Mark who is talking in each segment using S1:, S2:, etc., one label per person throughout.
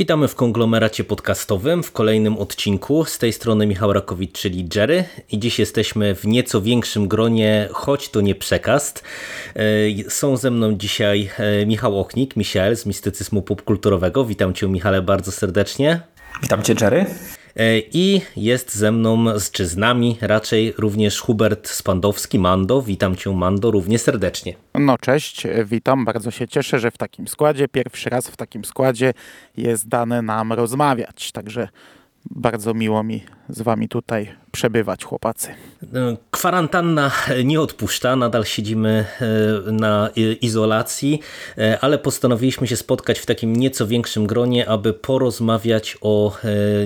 S1: Witamy w konglomeracie podcastowym w kolejnym odcinku. Z tej strony Michał Rakowicz, czyli Jerry. I dziś jesteśmy w nieco większym gronie, choć to nie przekast. E, są ze mną dzisiaj e, Michał Ochnik, Michał z Mistycyzmu Popkulturowego. Witam Cię Michale bardzo serdecznie.
S2: Witam Cię Jerry.
S1: E, I jest ze mną, czy z nami raczej również Hubert Spandowski, Mando. Witam Cię Mando równie serdecznie.
S3: No cześć, witam, bardzo się cieszę, że w takim składzie, pierwszy raz w takim składzie jest dane nam rozmawiać, także bardzo miło mi z wami tutaj przebywać, chłopacy.
S1: E, kwarantanna nie odpuszcza, nadal siedzimy e, na izolacji, e, ale postanowiliśmy się spotkać w takim nieco większym gronie, aby porozmawiać o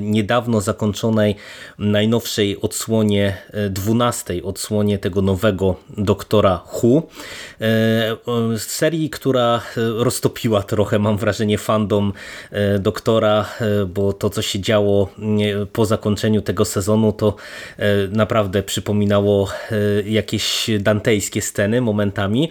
S1: niedawno zakończonej najnowszej odsłonie, dwunastej odsłonie tego nowego doktora Hu. Serii, która roztopiła trochę, mam wrażenie, fandom doktora, bo to, co się działo po zakończeniu tego sezonu, to E, naprawdę przypominało e, jakieś dantejskie sceny momentami.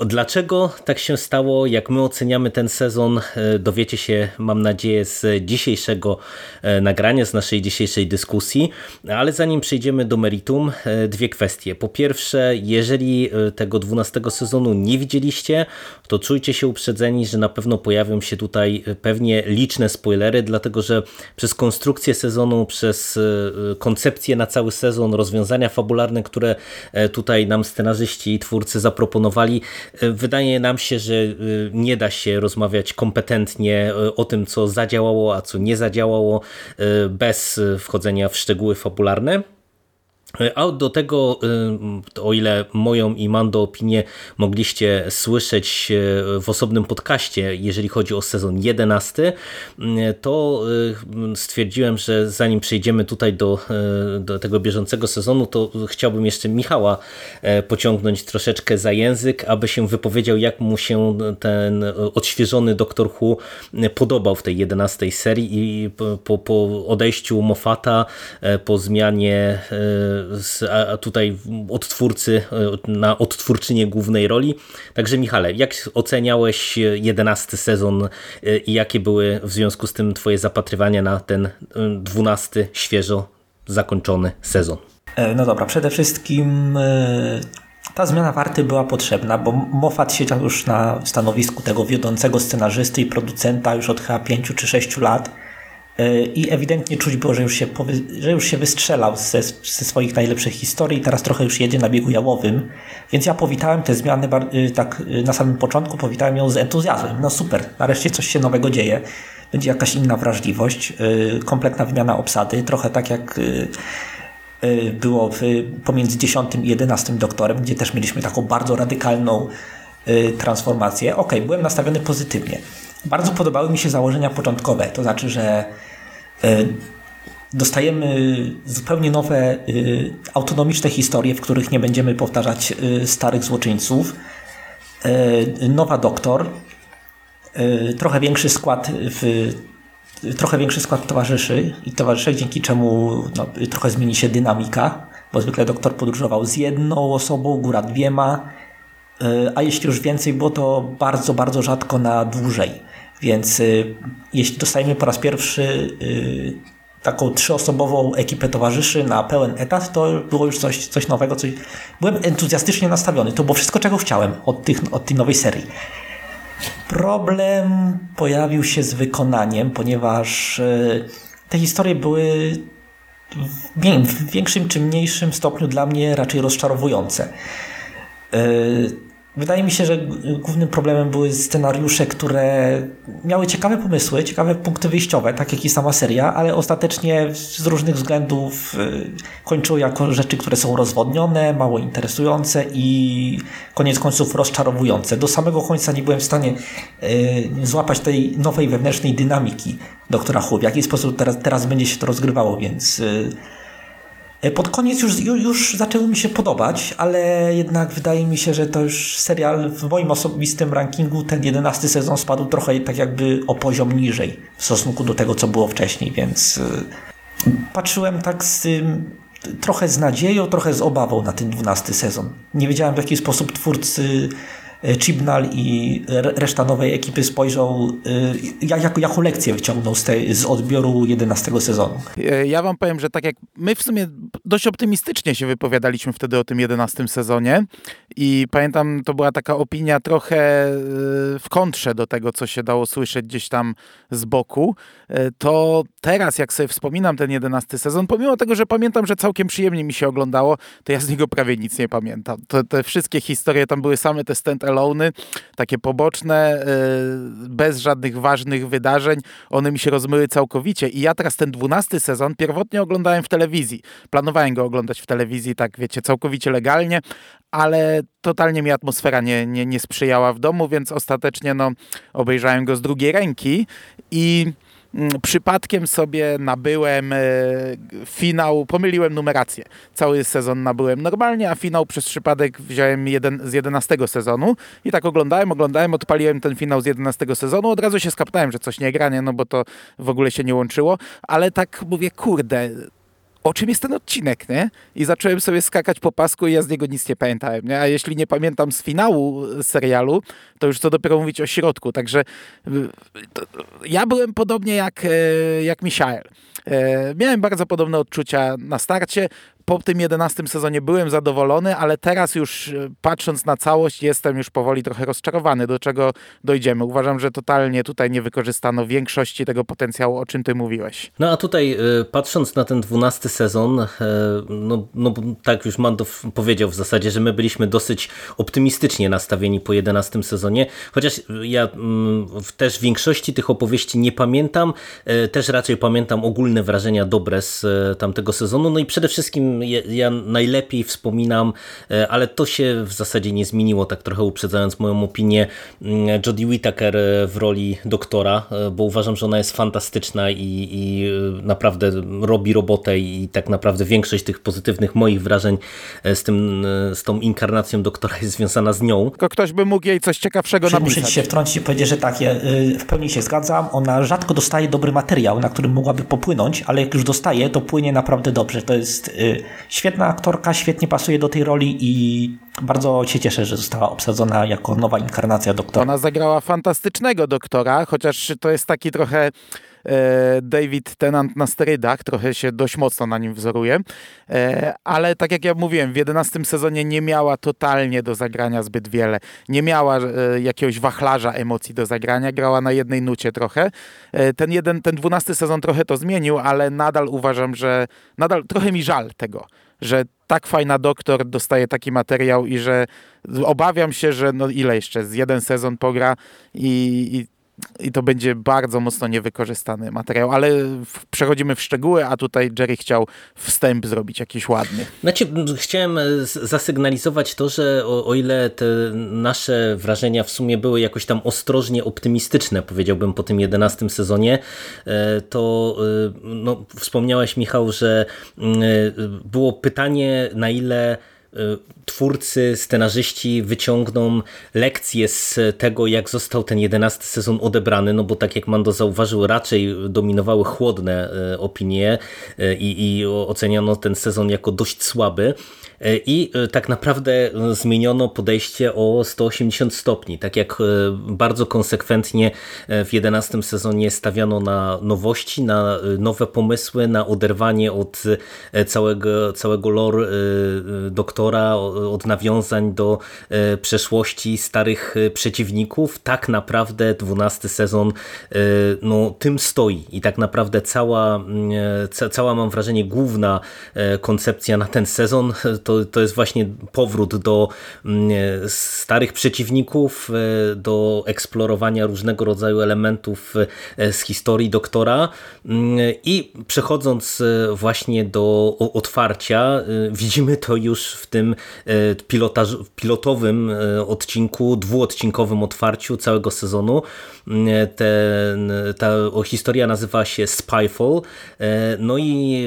S1: Dlaczego tak się stało, jak my oceniamy ten sezon, e, dowiecie się, mam nadzieję, z dzisiejszego e, nagrania, z naszej dzisiejszej dyskusji, ale zanim przejdziemy do meritum, e, dwie kwestie. Po pierwsze, jeżeli tego 12 sezonu nie widzieliście, to czujcie się uprzedzeni, że na pewno pojawią się tutaj pewnie liczne spoilery, dlatego że przez konstrukcję sezonu, przez koncepcję na cały sezon, rozwiązania fabularne, które tutaj nam scenarzyści i twórcy zaproponowali, Wydaje nam się, że y, nie da się rozmawiać kompetentnie y, o tym, co zadziałało, a co nie zadziałało, bez wchodzenia w szczegóły fabularne. A do tego, y, o ile moją i Mando opinię mogliście słyszeć y, w osobnym podcaście, jeżeli chodzi o sezon 11, y, to stwierdziłem, że zanim przejdziemy tutaj do, do tego bieżącego sezonu, to chciałbym jeszcze Michała pociągnąć troszeczkę za język, aby się wypowiedział, jak mu się ten odświeżony Doktor Who podobał w tej 11 serii i po, po odejściu Mofata, po zmianie z, a tutaj odtwórcy e, na odtwórczynię głównej roli. Także Michale, jak oceniałeś jedenasty sezon e, i jakie były w związku z tym twoje zapatrywania na ten e, dwunasty, świeżo zakończony sezon?
S2: No dobra, przede wszystkim ta zmiana warty była potrzebna, bo Moffat siedział już na stanowisku tego wiodącego scenarzysty i producenta już od chyba 5 czy 6 lat i ewidentnie czuć było, że już się, że już się wystrzelał ze, ze, swoich najlepszych historii teraz trochę już jedzie na biegu jałowym, więc ja powitałem te zmiany y, tak y, na samym początku, powitałem ją z entuzjazmem. No super, nareszcie coś się nowego dzieje. Będzie jakaś inna wrażliwość, y, kompletna wymiana obsady, trochę tak jak było pomiędzy 10 i 11 doktorem, gdzie też mieliśmy taką bardzo radykalną transformację. Ok, byłem nastawiony pozytywnie. Bardzo podobały mi się założenia początkowe, to znaczy, że e, dostajemy zupełnie nowe e, autonomiczne historie, w których nie będziemy powtarzać e, starych złoczyńców. Nowa doktor, trochę większy skład w trochę większy skład towarzyszy i towarzyszek, dzięki czemu no, trochę zmieni się dynamika, bo zwykle doktor podróżował z jedną osobą, góra dwiema, a jeśli już więcej było, to bardzo, bardzo rzadko na dłużej. Więc y, jeśli dostajemy po raz pierwszy y, taką trzyosobową ekipę towarzyszy na pełen etat, to było już coś, coś nowego. Coś... Byłem entuzjastycznie nastawiony. To było wszystko, czego chciałem od, tych, od tej nowej serii. Problem pojawił się z wykonaniem, ponieważ y, te historie były w większym czy mniejszym stopniu dla mnie raczej rozczarowujące. Wydaje mi się, że głównym problemem były scenariusze, które miały ciekawe pomysły, ciekawe punkty wyjściowe, tak jak i sama seria, ale ostatecznie z różnych względów y, kończyły jako rzeczy, które są rozwodnione, mało interesujące i koniec końców rozczarowujące. Do samego końca nie byłem w stanie y, złapać tej nowej wewnętrznej dynamiki doktora Who, w jaki sposób teraz, teraz będzie się to rozgrywało, więc y, pod koniec już, już, zaczęło mi się podobać, ale jednak wydaje mi się, że to już serial w moim osobistym rankingu ten jedenasty sezon spadł trochę tak jakby o poziom niżej w stosunku do tego, co było wcześniej, więc e, patrzyłem tak z trochę z nadzieją, trochę z obawą na ten dwunasty sezon. Nie wiedziałem w jaki sposób twórcy E, Chibnall i reszta nowej ekipy spojrzą, e, jak, jaką lekcję wyciągnął z, tej, z odbioru 11 sezonu.
S3: E, ja wam powiem, że tak jak my w sumie dość optymistycznie się wypowiadaliśmy wtedy o tym 11 sezonie i pamiętam, to była taka opinia trochę w kontrze do tego, co się dało słyszeć gdzieś tam z boku, to teraz jak sobie wspominam ten 11 sezon, pomimo tego, że pamiętam, że całkiem przyjemnie mi się oglądało, to ja z niego prawie nic nie pamiętam. To, te wszystkie historie, tam były same te stand alone, takie poboczne, y, bez żadnych ważnych wydarzeń, one mi się rozmyły całkowicie i ja teraz ten dwunasty sezon pierwotnie oglądałem w telewizji. Planowałem go oglądać w telewizji, tak wiecie, całkowicie legalnie, ale totalnie mi atmosfera nie, nie, nie sprzyjała w domu, więc ostatecznie no, obejrzałem go z drugiej ręki i przypadkiem sobie nabyłem e, finał, pomyliłem numerację. Cały sezon nabyłem normalnie, a finał przez przypadek wziąłem jeden, z 11 sezonu i tak oglądałem, oglądałem, odpaliłem ten finał z 11 sezonu, od razu się skaptałem, że coś nie gra, nie? no bo to w ogóle się nie łączyło, ale tak mówię, kurde, o czym jest ten odcinek, nie? I zacząłem sobie skakać po pasku i ja z niego nic nie pamiętałem, nie? A jeśli nie pamiętam z finału serialu, to już co dopiero mówić o środku. Także ja byłem podobnie jak, e, jak Michael. E, miałem bardzo podobne odczucia na starcie po tym 11 sezonie byłem zadowolony, ale teraz już e, patrząc na całość jestem już powoli trochę rozczarowany, do czego dojdziemy. Uważam, że totalnie tutaj nie wykorzystano większości tego potencjału, o czym ty mówiłeś.
S1: No a tutaj e, patrząc na ten 12 sezon, e, no, no tak już Mandow powiedział w zasadzie, że my byliśmy dosyć optymistycznie nastawieni po 11 sezonie, chociaż ja mm, też większości tych opowieści nie pamiętam, też raczej pamiętam ogólne wrażenia dobre z tamtego sezonu, no i przede wszystkim ja najlepiej wspominam, e, ale to się w zasadzie nie zmieniło, tak trochę uprzedzając moją opinię, mm, Jodie Whittaker e, w roli doktora, e, bo uważam, że ona jest fantastyczna i, i naprawdę robi robotę i tak naprawdę większość tych pozytywnych moich wrażeń z, tym, z tą inkarnacją doktora jest związana z nią.
S3: Tylko ktoś by mógł jej coś ciekawszego
S2: napisać.
S3: Muszę
S2: ci się wtrącić i powiedzieć, że tak, ja w pełni się zgadzam. Ona rzadko dostaje dobry materiał, na którym mogłaby popłynąć, ale jak już dostaje, to płynie naprawdę dobrze. To jest Świetna aktorka, świetnie pasuje do tej roli i bardzo się cieszę, że została obsadzona jako nowa inkarnacja doktora.
S3: Ona zagrała fantastycznego doktora, chociaż to jest taki trochę David Tennant na sterydach, trochę się dość mocno na nim wzoruje, e, ale tak jak ja mówiłem, w 11 sezonie nie miała totalnie do zagrania zbyt wiele, nie miała e, jakiegoś wachlarza emocji do zagrania, grała na jednej nucie trochę. Ten jeden, ten 12 sezon trochę to zmienił, ale nadal uważam, że nadal trochę mi żal tego, że tak fajna doktor dostaje taki materiał i że obawiam się, że no ile jeszcze, z jeden sezon pogra i, i i to będzie bardzo mocno niewykorzystany materiał, ale przechodzimy w szczegóły, a tutaj Jerry chciał wstęp zrobić jakiś ładny.
S1: Znaczy, chciałem e, zasygnalizować to, że o, o, ile te nasze wrażenia w sumie były jakoś tam ostrożnie optymistyczne, powiedziałbym po tym 11 sezonie, e, to e, no, wspomniałeś Michał, że było pytanie na ile twórcy, scenarzyści wyciągną lekcje z tego, jak został ten jedenasty sezon odebrany, no bo tak jak Mando zauważył, raczej dominowały chłodne e, opinie e, i, i oceniano ten sezon jako dość słaby. E, I tak naprawdę zmieniono podejście o 180 stopni. Tak jak bardzo konsekwentnie w 11 sezonie stawiano na nowości, na nowe pomysły, na oderwanie od całego, całego lore doktora od nawiązań do przeszłości starych przeciwników, tak naprawdę 12 sezon no, tym stoi i tak naprawdę cała, cała mam wrażenie główna koncepcja na ten sezon to, to jest właśnie powrót do starych przeciwników, do eksplorowania różnego rodzaju elementów z historii doktora i przechodząc właśnie do otwarcia, widzimy to już w tym pilotowym odcinku, dwuodcinkowym otwarciu całego sezonu. Ten, ta historia nazywa się Spyfall. No i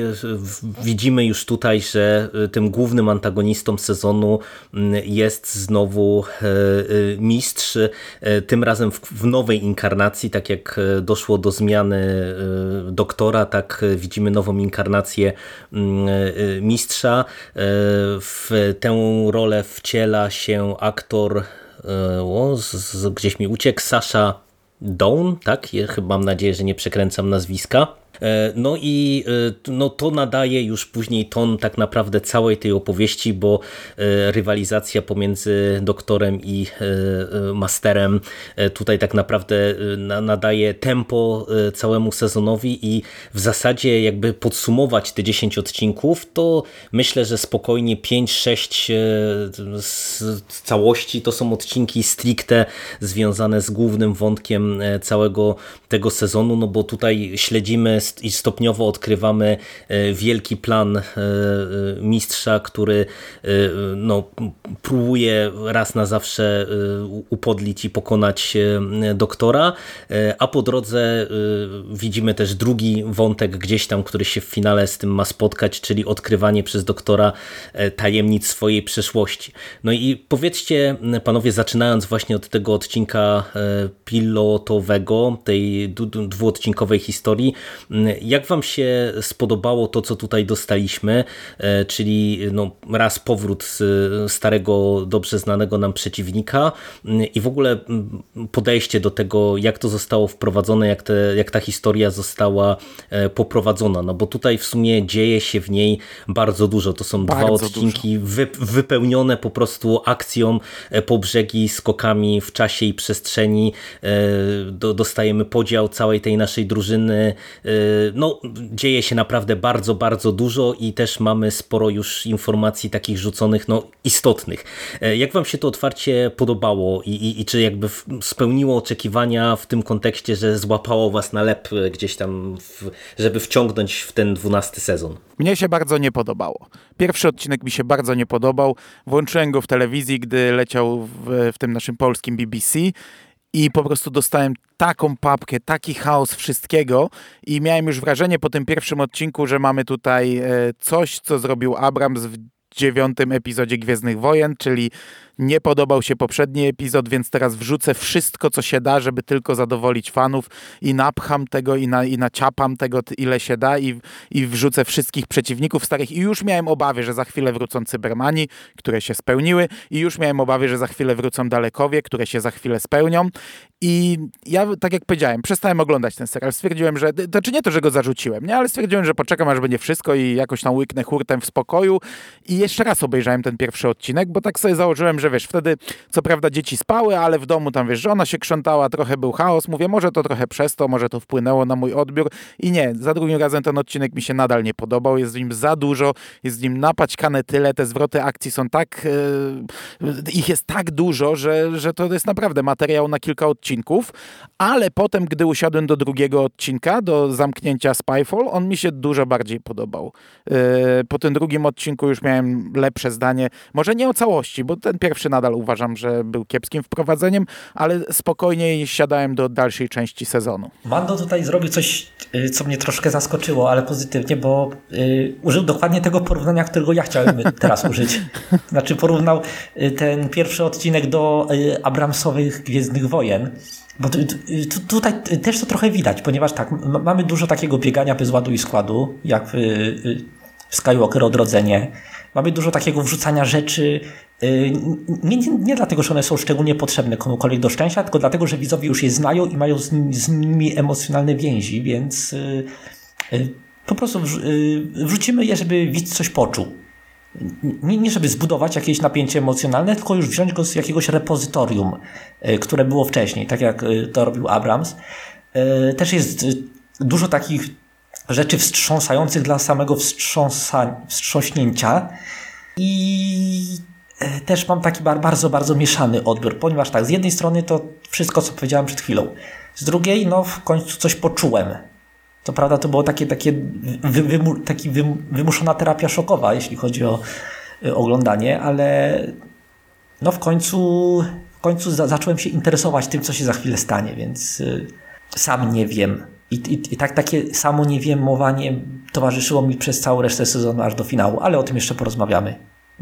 S1: widzimy już tutaj, że tym głównym antagonistą sezonu jest znowu mistrz, tym razem w nowej inkarnacji, tak jak doszło do zmiany doktora, tak widzimy nową inkarnację mistrza. W tę rolę wciela się aktor o, gdzieś mi uciekł, Sasha Dawn, tak? Ja chyba mam nadzieję, że nie przekręcam nazwiska. E, no i e, no to nadaje już później ton tak naprawdę całej tej opowieści, bo e, rywalizacja pomiędzy doktorem i masterem tutaj tak naprawdę nadaje tempo całemu sezonowi i w zasadzie jakby podsumować te 10 odcinków, to myślę, że spokojnie 5-6 z całości to są odcinki stricte związane z głównym wątkiem całego tego sezonu, no bo tutaj śledzimy i stopniowo odkrywamy e, wielki plan e, e, mistrza, który no, próbuje raz na zawsze upodlić i pokonać doktora, a po drodze widzimy też drugi wątek gdzieś tam, który się w finale z tym ma spotkać, czyli odkrywanie przez doktora tajemnic swojej przeszłości. No i powiedzcie panowie, zaczynając właśnie od tego odcinka pilotowego, tej dwuodcinkowej historii, jak wam się spodobało to, co tutaj dostaliśmy, e, czyli no, raz powrót z starego, dobrze znanego nam przeciwnika mm, i w ogóle mm, podejście do tego, jak to zostało wprowadzone, jak, te, jak ta historia została e, poprowadzona, no bo tutaj w sumie dzieje się w niej bardzo dużo. To są bardzo dwa odcinki wy, wypełnione po prostu akcją e, po brzegi, skokami w czasie i przestrzeni. Dostajemy podział całej tej naszej drużyny no, dzieje się naprawdę bardzo, bardzo dużo i też mamy sporo już informacji takich rzuconych, no, istotnych. E, jak wam się to otwarcie podobało i, i, i czy jakby spełniło oczekiwania w tym kontekście, że złapało was na lep gdzieś tam, w, żeby wciągnąć w ten dwunasty sezon?
S3: Mnie się bardzo nie podobało. Pierwszy odcinek mi się bardzo nie podobał. Włączyłem go w telewizji, gdy leciał w, w tym naszym polskim BBC i po prostu dostałem taką papkę, taki chaos wszystkiego i miałem już wrażenie po tym pierwszym odcinku, że mamy tutaj e, coś, co zrobił Abrams w dziewiątym epizodzie Gwiezdnych Wojen, czyli nie podobał się poprzedni epizod, więc teraz wrzucę wszystko, co się da, żeby tylko zadowolić fanów i napcham tego i, na, i naciapam tego, ile się da i, i wrzucę wszystkich przeciwników starych. I już miałem obawy, że za chwilę wrócą Cybermani, które się spełniły i już miałem obawy, że za chwilę wrócą Dalekowie, które się za chwilę spełnią. I ja, tak jak powiedziałem, przestałem oglądać ten serial. Stwierdziłem, że, to czy nie to, że go zarzuciłem, nie, ale stwierdziłem, że poczekam, aż będzie wszystko i jakoś tam łyknę hurtem w spokoju. I jeszcze raz obejrzałem ten pierwszy odcinek, bo tak sobie założyłem, że wiesz, wtedy co prawda dzieci spały, ale w domu tam, wiesz, żona się krzątała, trochę był chaos. Mówię, może to trochę przez to, może to wpłynęło na mój odbiór. I nie, za drugim razem ten odcinek mi się nadal nie podobał. Jest w nim za dużo, jest w nim napaćkane tyle, te zwroty akcji są tak, yy, ich jest tak dużo, że, że to jest naprawdę materiał na kilka odcinków, ale potem, gdy usiadłem do drugiego odcinka, do zamknięcia Spyfall, on mi się dużo bardziej podobał. Yy, po tym drugim odcinku już miałem lepsze zdanie, może nie o całości, bo ten pierwszy nadal uważam, że był kiepskim wprowadzeniem, ale spokojniej siadałem do dalszej części sezonu.
S2: Mando tutaj zrobił coś, y, co mnie troszkę zaskoczyło, ale pozytywnie, bo y, użył dokładnie tego porównania, którego ja chciałem teraz użyć. Znaczy porównał y, ten pierwszy odcinek do y, Abramsowych Gwiezdnych Wojen. Bo tu, tu, tutaj też to trochę widać, ponieważ tak, mamy dużo takiego biegania bez ładu i składu, jak w, w Skywalker Odrodzenie. Mamy dużo takiego wrzucania rzeczy Y, nie, nie, nie, dlatego, że one są szczególnie potrzebne komukolwiek do szczęścia, tylko dlatego, że widzowie już je znają i mają z nimi, z nimi emocjonalne więzi, więc yy, yy, po prostu wrzucimy je, żeby widz coś poczuł. nie, nie żeby zbudować jakieś napięcie emocjonalne, tylko już wziąć go z jakiegoś repozytorium, y, które było wcześniej, tak jak y, to robił Abrams. Y, też jest dużo takich rzeczy wstrząsających dla samego wstrząsa, wstrząśnięcia i też mam taki bardzo, bardzo mieszany odbiór, ponieważ tak, z jednej strony to wszystko, co powiedziałem przed chwilą, z drugiej, no w końcu coś poczułem. To prawda, to było takie, takie wy, taki wymuszona terapia szokowa, jeśli chodzi o y, oglądanie, ale no w końcu, w końcu za, zacząłem się interesować tym, co się za chwilę stanie, więc y, sam nie wiem. I, i, i tak takie samo niewiemowanie towarzyszyło mi przez całą resztę sezonu aż do finału, ale o tym jeszcze porozmawiamy.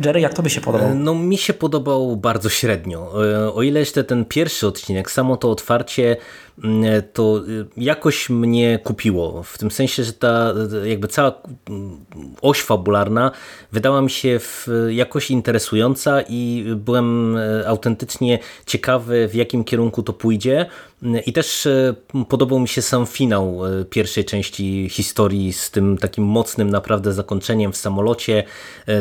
S2: Jerry, jak to by się podobał?
S1: No mi się podobał bardzo średnio. E, o ile jeszcze ten pierwszy odcinek, samo to otwarcie to y, jakoś mnie kupiło. W tym sensie, że ta jakby cała mm, oś fabularna wydała mi się jakoś interesująca i byłem e, autentycznie ciekawy, w jakim kierunku to pójdzie. I też e, podobał mi się sam finał e, pierwszej części historii z tym takim mocnym naprawdę zakończeniem w samolocie,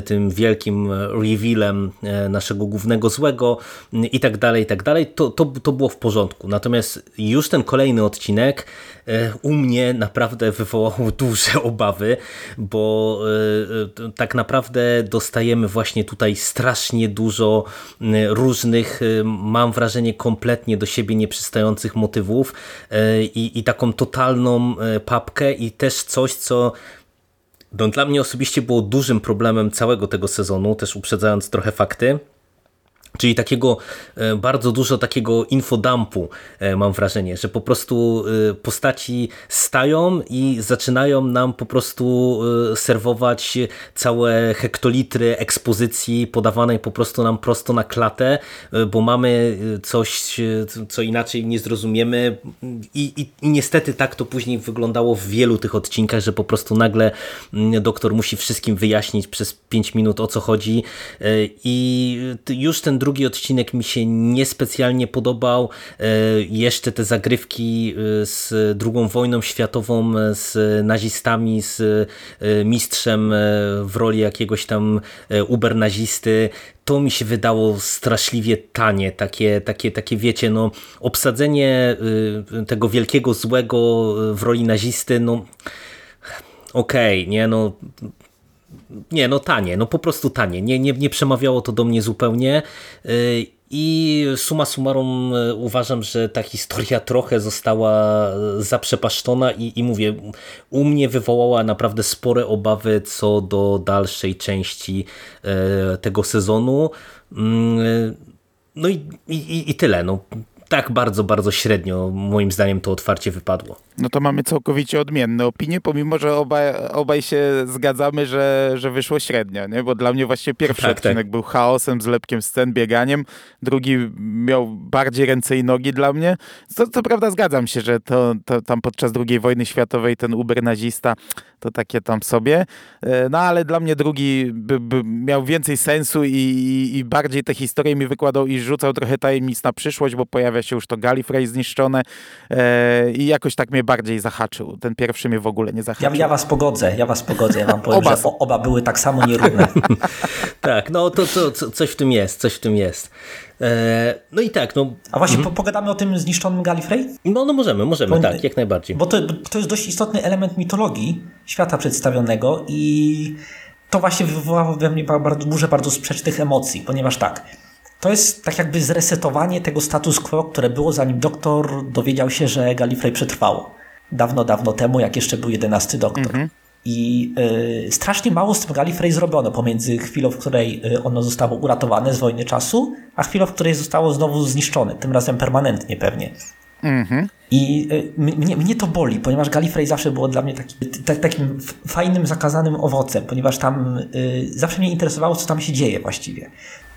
S1: tym wielkim revealem naszego głównego złego i tak dalej, i tak dalej. To, to, to było w porządku. Natomiast już już ten kolejny odcinek e, u mnie naprawdę wywołał duże obawy, bo e, e, tak naprawdę dostajemy właśnie tutaj strasznie dużo różnych, mam wrażenie, kompletnie do siebie nieprzystających motywów i, i taką totalną papkę i też coś, co no, dla mnie osobiście było dużym problemem całego tego sezonu, też uprzedzając trochę fakty, Czyli takiego e, bardzo dużo takiego infodumpu e, mam wrażenie, że po prostu e, postaci stają i zaczynają nam po prostu serwować całe hektolitry ekspozycji podawanej po prostu nam prosto na klatę, bo mamy coś, co inaczej nie zrozumiemy. I, i, i niestety tak to później wyglądało w wielu tych odcinkach, że po prostu nagle mm, doktor musi wszystkim wyjaśnić przez 5 minut o co chodzi. I już ten odcinek mi się niespecjalnie podobał. E, jeszcze te zagrywki e, z II wojną światową, e, z nazistami, z mistrzem w roli jakiegoś tam ubernazisty, to mi się wydało straszliwie tanie, takie, takie, takie wiecie, no obsadzenie tego wielkiego złego w roli nazisty, no okej, okay, nie, no nie, no tanie, no po prostu tanie. Nie, nie, nie przemawiało to do mnie zupełnie. Y, I suma summarum y, uważam, że ta historia trochę została zaprzepaszczona i, i mówię, u mnie wywołała naprawdę spore obawy co do dalszej części y, tego sezonu. Mm, no i, i, i tyle. No, tak bardzo, bardzo średnio moim zdaniem to otwarcie wypadło.
S3: No to mamy całkowicie odmienne opinie, pomimo, że obaj, obaj się zgadzamy, że, że wyszło średnio, nie? bo dla mnie właśnie pierwszy tak, odcinek tak. był chaosem, zlepkiem scen, bieganiem, drugi miał bardziej ręce i nogi dla mnie. Co, co prawda zgadzam się, że to, to tam podczas II wojny światowej ten uber nazista to takie tam sobie, e, no ale dla mnie drugi by, by miał więcej sensu i, i, i bardziej te historie mi wykładał i rzucał trochę tajemnic na przyszłość, bo pojawia się już to Gallifrey zniszczone e, i jakoś tak mnie bardziej zahaczył. Ten pierwszy mnie w ogóle nie zahaczył.
S2: Ja, ja was pogodzę, ja was pogodzę. Ja wam powiem, oba. że oba były tak samo nierówne.
S1: tak, no to, to, to coś w tym jest, coś w tym jest. E, no i tak, no.
S2: A właśnie mhm. pogadamy o tym zniszczonym Gallifrey?
S1: No, no możemy, możemy, bo, tak, jak najbardziej.
S2: Bo to, to jest dość istotny element mitologii świata przedstawionego i to właśnie wywołało we mnie bardzo dużo bardzo sprzecznych emocji, ponieważ tak, to jest tak jakby zresetowanie tego status quo, które było zanim doktor dowiedział się, że Gallifrey przetrwało. Dawno, dawno temu, jak jeszcze był jedenasty doktor. Mhm. I y, strasznie mało z tym Gallifrey zrobiono pomiędzy chwilą, w której y, ono zostało uratowane z wojny czasu, a chwilą, w której zostało znowu zniszczone, tym razem permanentnie pewnie. Mhm. I y, mnie, mnie to boli, ponieważ Gallifrey zawsze było dla mnie taki, tak, takim fajnym, zakazanym owocem, ponieważ tam y, zawsze mnie interesowało, co tam się dzieje właściwie.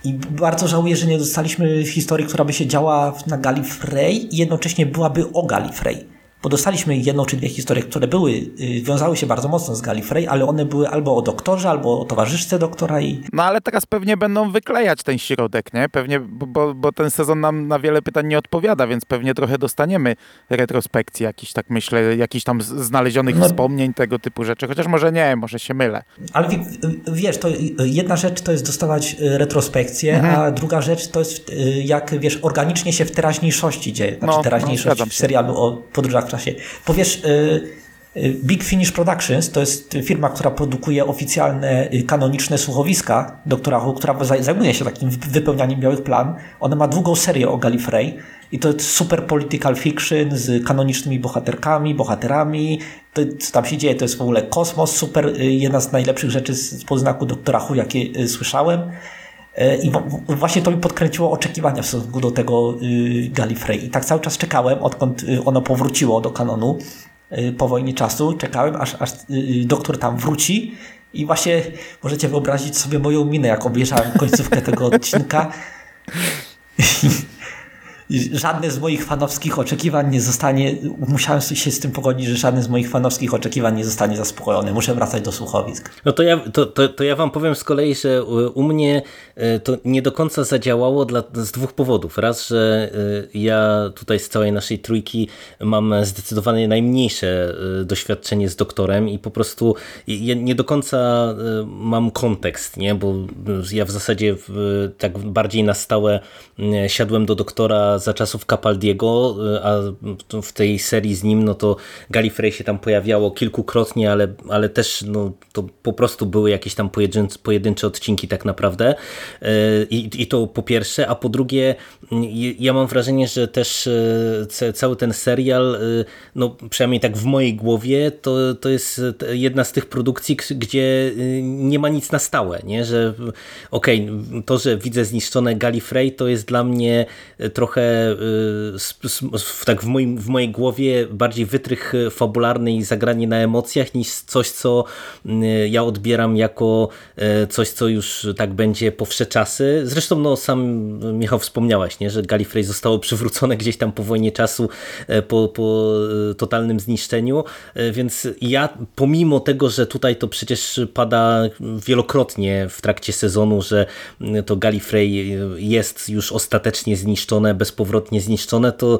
S2: I bardzo żałuję, że nie dostaliśmy historii, która by się działa na Gallifrey i jednocześnie byłaby o Gallifrey bo dostaliśmy jedną czy dwie historie, które były, y, wiązały się bardzo mocno z Gallifrey, ale one były albo o doktorze, albo o towarzyszce doktora i
S3: No ale teraz pewnie będą wyklejać ten środek, nie? Pewnie, bo, bo ten sezon nam na wiele pytań nie odpowiada, więc pewnie trochę dostaniemy retrospekcji jakichś, tak myślę, jakichś tam znalezionych
S2: No.
S3: wspomnień, tego typu rzeczy. Chociaż może nie, może się mylę.
S2: Ale wi- wiesz, to jedna rzecz to jest dostawać y, retrospekcję, a druga rzecz to jest y, jak wiesz, organicznie się w teraźniejszości dzieje. Znaczy
S3: No, no,
S2: teraźniejszość
S3: zgadzam
S2: w serialu o podróżach w czasie. Bo wiesz, y, y, Big Finish Productions to jest firma, która produkuje oficjalne, y, kanoniczne słuchowiska Doktora która zaj- zajmuje się takim wy- wypełnianiem białych plan. Ona ma długą serię o Gallifrey i to jest super political fiction z kanonicznymi bohaterkami, bohaterami. To, co tam się dzieje, to jest w ogóle kosmos, super, jedna z najlepszych rzeczy z poznaku Doktora jakie słyszałem. E, I właśnie to mi podkręciło oczekiwania w stosunku do tego y, Gallifrey. I tak cały czas czekałem, odkąd y, ono powróciło do kanonu y, po wojnie czasu. Czekałem, aż, aż doktor tam wróci. I właśnie możecie wyobrazić sobie moją minę, jak obejrzałem końcówkę tego odcinka. Żadne z moich fanowskich oczekiwań nie zostanie, musiałem się z tym pogodzić, że żadne z moich fanowskich oczekiwań nie zostanie zaspokojone. Muszę wracać do słuchowisk.
S1: No to ja, to, to, to ja wam powiem z kolei, że u u mnie e, to nie do końca zadziałało dla, z dwóch powodów. Raz, że e, ja tutaj z całej naszej trójki mam zdecydowanie najmniejsze e, doświadczenie z doktorem i po prostu nie do końca e, mam kontekst, nie? bo ja w zasadzie tak bardziej na stałe e, siadłem do doktora za czasów Capaldiego, e, a w tej serii z nim no to Gallifrey się tam pojawiało kilkukrotnie, ale, ale też no, to po prostu były jakieś tam pojedyncze, pojedyncze odcinki tak naprawdę E, I, i to po pierwsze, a po drugie m, ja mam wrażenie, że też ca- cały ten serial, no przynajmniej tak w mojej głowie, to, to jest jedna z tych produkcji, gdzie nie ma nic na stałe, nie? że okej, to, że widzę zniszczone Gallifrey, to jest dla mnie trochę tak w, moim, w mojej głowie bardziej wytrych fabularny i zagranie na emocjach niż coś, co mm, ja odbieram jako e, coś, co już tak będzie po wsze czasy. Zresztą no, sam Michał wspomniałeś, nie, że Gallifrey zostało przywrócone gdzieś tam po wojnie czasu, po, po totalnym zniszczeniu, więc ja pomimo tego, że tutaj to przecież pada wielokrotnie w trakcie sezonu, że to Gallifrey jest już ostatecznie zniszczone, bezpowrotnie zniszczone, to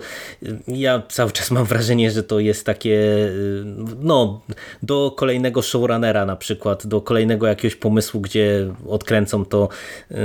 S1: ja cały czas mam wrażenie, że to jest takie y, no, do kolejnego showrunnera na przykład, do kolejnego jakiegoś pomysłu, gdzie odkręcą to, y,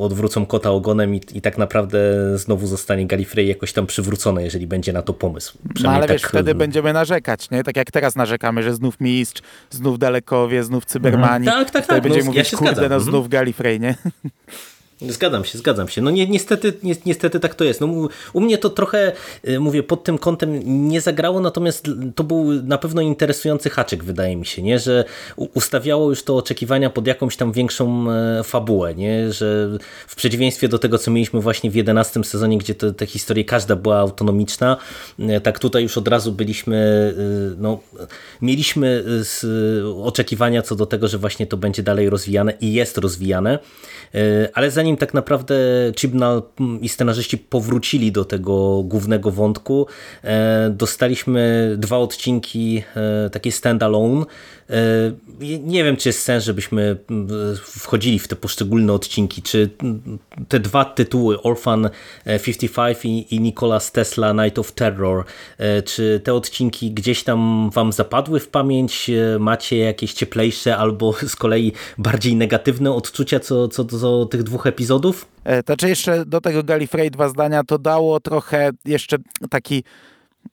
S1: odwrócą kota ogonem i, i tak naprawdę znowu zostanie Gallifrey jakoś tam przywrócone, jeżeli będzie na to pomysł.
S3: No ale wiesz,
S1: tak,
S3: wtedy
S1: y,
S3: będziemy narzekać, nie? Tak jak teraz narzekamy, że znów Mistrz, znów Dalekowie, znów Cybermani.
S1: Tak, tak,
S3: Wtedy
S1: tak,
S3: będziemy
S1: no, ja
S3: mówić, kurde,
S1: zgadzam.
S3: no
S1: Mhm.
S3: znów Gallifrey, nie?
S1: Zgadzam się, zgadzam się. No ni niestety, ni niestety tak to jest. No, u, mnie to trochę, y, mówię, pod tym kątem nie zagrało, natomiast to był na pewno interesujący haczyk, wydaje mi się, nie? że ustawiało już to oczekiwania pod jakąś tam większą e, fabułę, nie? że w przeciwieństwie do tego, co mieliśmy właśnie w 11 sezonie, gdzie te, te historie każda była autonomiczna, e, tak tutaj już od razu byliśmy, y, no, mieliśmy oczekiwania co do tego, że właśnie to będzie dalej rozwijane i jest rozwijane, E, ale zanim tak naprawdę Chibnall i scenarzyści powrócili do tego głównego wątku, e, dostaliśmy dwa odcinki e, takie standalone. E, Nie wiem, czy jest sens, żebyśmy wchodzili w te poszczególne odcinki, czy te dwa tytuły, Orphan 55 i, i Nicholas Tesla Night of Terror, e, czy te odcinki gdzieś tam wam zapadły w pamięć, E, macie jakieś cieplejsze albo z kolei bardziej negatywne odczucia co, co do tych dwóch epizodów?
S3: E, Znaczy jeszcze do tego Gallifrey dwa zdania, to dało trochę jeszcze taki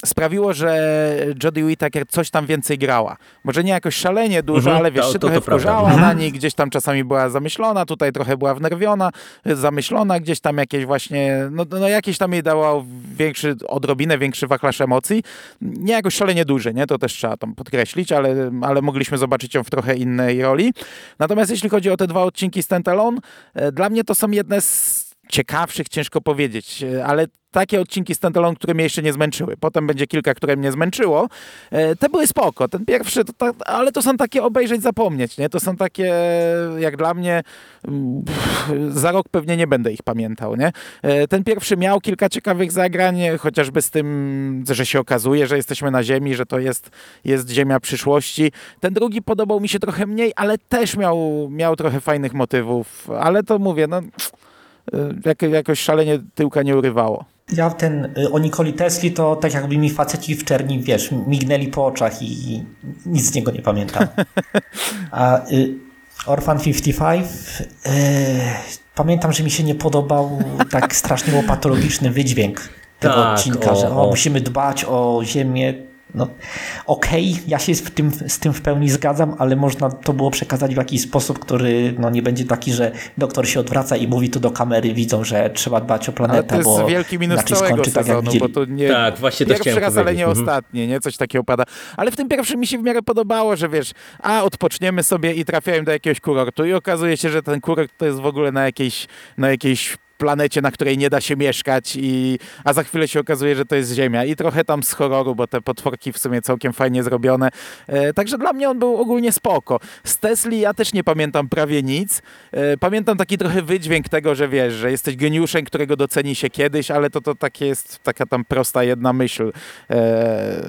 S3: sprawiło, że Jodie Whittaker coś tam więcej grała. Może nie jakoś szalenie dużo,
S1: Mhm,
S3: ale wiesz,
S1: to-
S3: się
S1: to-
S3: trochę
S1: to prawda.
S3: wkurzała
S1: Mhm.
S3: na nich, gdzieś tam czasami była zamyślona, tutaj trochę była wnerwiona, zamyślona, gdzieś tam jakieś właśnie, no, no jakieś tam jej dało większy, odrobinę większy wachlarz emocji. Nie jakoś szalenie duży, nie? To też trzeba tam podkreślić, ale, ale mogliśmy zobaczyć ją w trochę innej roli. Natomiast jeśli chodzi o te dwa odcinki standalone, e, dla mnie to są jedne z ciekawszych ciężko powiedzieć, e, ale takie odcinki standalone, które mnie jeszcze nie zmęczyły. Potem będzie kilka, które mnie zmęczyło. E, te były spoko. Ten pierwszy, to tak, ale to są takie obejrzeć, zapomnieć, nie? To są takie, jak dla mnie, mm, za rok pewnie nie będę ich pamiętał, nie? E, ten pierwszy miał kilka ciekawych zagrań, chociażby z tym, że się okazuje, że jesteśmy na Ziemi, że to jest, jest Ziemia przyszłości. Ten drugi podobał mi się trochę mniej, ale też miał, miał trochę fajnych motywów, ale to mówię, no jak, jakoś szalenie tyłka nie urywało.
S2: Ja ten y, o Nikoli Tesli to tak jakby mi faceci w czerni, wiesz, mignęli po oczach i nic z niego nie pamiętam. A y, Orphan 55 y, pamiętam, że mi się nie podobał tak strasznie łopatologiczny wydźwięk tego tak, odcinka, o, że o, musimy dbać o ziemię, no, Okej, okay, ja się z tym, z tym w pełni zgadzam, ale można to było przekazać w jakiś sposób, który no, nie będzie taki, że doktor się odwraca i mówi to do kamery, widzą, że trzeba dbać o planetę.
S3: Ale to jest wielki minus całego tak sezonu, tak bo to nie
S1: tak, właśnie
S3: pierwszy raz, ale nie mhm. ostatni, nie? Coś takiego pada. Ale w tym pierwszym mi się w miarę podobało, że wiesz, a odpoczniemy sobie i trafiają do jakiegoś kurortu i okazuje się, że ten kurort to jest w ogóle na jakiejś, na jakiejś planecie, na której nie da się mieszkać, i, a za chwilę się okazuje, że to jest Ziemia. I trochę tam z horroru, bo te potworki w sumie całkiem fajnie zrobione. E, także dla mnie on był ogólnie spoko. Z Tesli ja też nie pamiętam prawie nic. E, pamiętam taki trochę wydźwięk tego, że wiesz, że jesteś geniuszem, którego doceni się kiedyś, ale to, to takie jest taka tam prosta jedna myśl e,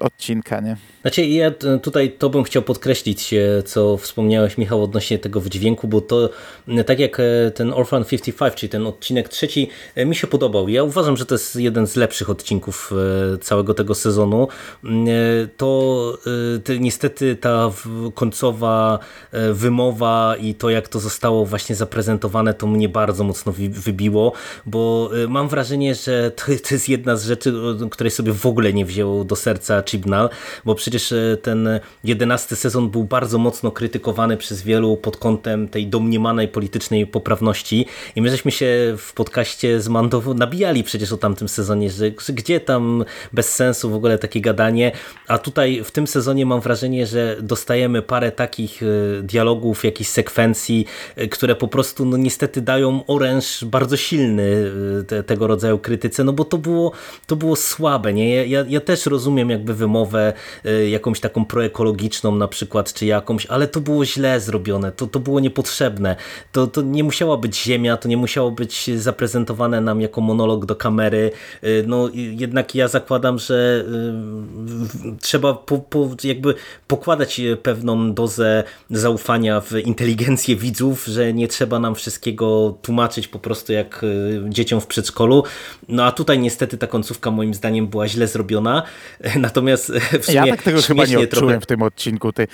S3: odcinka, nie?
S1: Znaczy ja tutaj to bym chciał podkreślić, e, co wspomniałeś Michał odnośnie tego wydźwięku, bo to tak jak e, ten Orphan 55, czyli ten odcinek trzeci e, mi się podobał. Ja uważam, że to jest jeden z lepszych odcinków e, całego tego sezonu. E, to niestety ta końcowa wymowa i to jak to zostało właśnie zaprezentowane to mnie bardzo mocno wybiło, bo mam wrażenie, że to, jest jedna z rzeczy, której sobie w ogóle nie wziął do serca Chibnall, bo przecież ten jedenasty sezon był bardzo mocno krytykowany przez wielu pod kątem tej domniemanej politycznej poprawności i my żeśmy się w podcaście z Mando nabijali przecież o tamtym sezonie, że, że gdzie tam bez sensu w ogóle takie gadanie, a tutaj w tym sezonie mam wrażenie, że dostajemy parę takich e, dialogów, jakichś sekwencji, e, które po prostu no niestety dają oręż bardzo silny e, te, tego rodzaju krytyce, no bo to było, to było słabe, nie? Ja, ja też rozumiem jakby wymowę jakąś taką proekologiczną na przykład, czy jakąś, ale to było źle zrobione, to, to było niepotrzebne, to, to nie musiała być ziemia, to nie musiało być zaprezentowane nam jako monolog do kamery. Y, no jednak ja zakładam, że y, trzeba po, po, jakby pokładać pewną dozę zaufania w inteligencję widzów, że nie trzeba nam wszystkiego tłumaczyć po prostu jak y, dzieciom w przedszkolu. No a tutaj niestety ta końcówka moim zdaniem była źle zrobiona. Natomiast w sumie
S3: Ja tak tego chyba nie odczułem trochę... w tym odcinku. Ty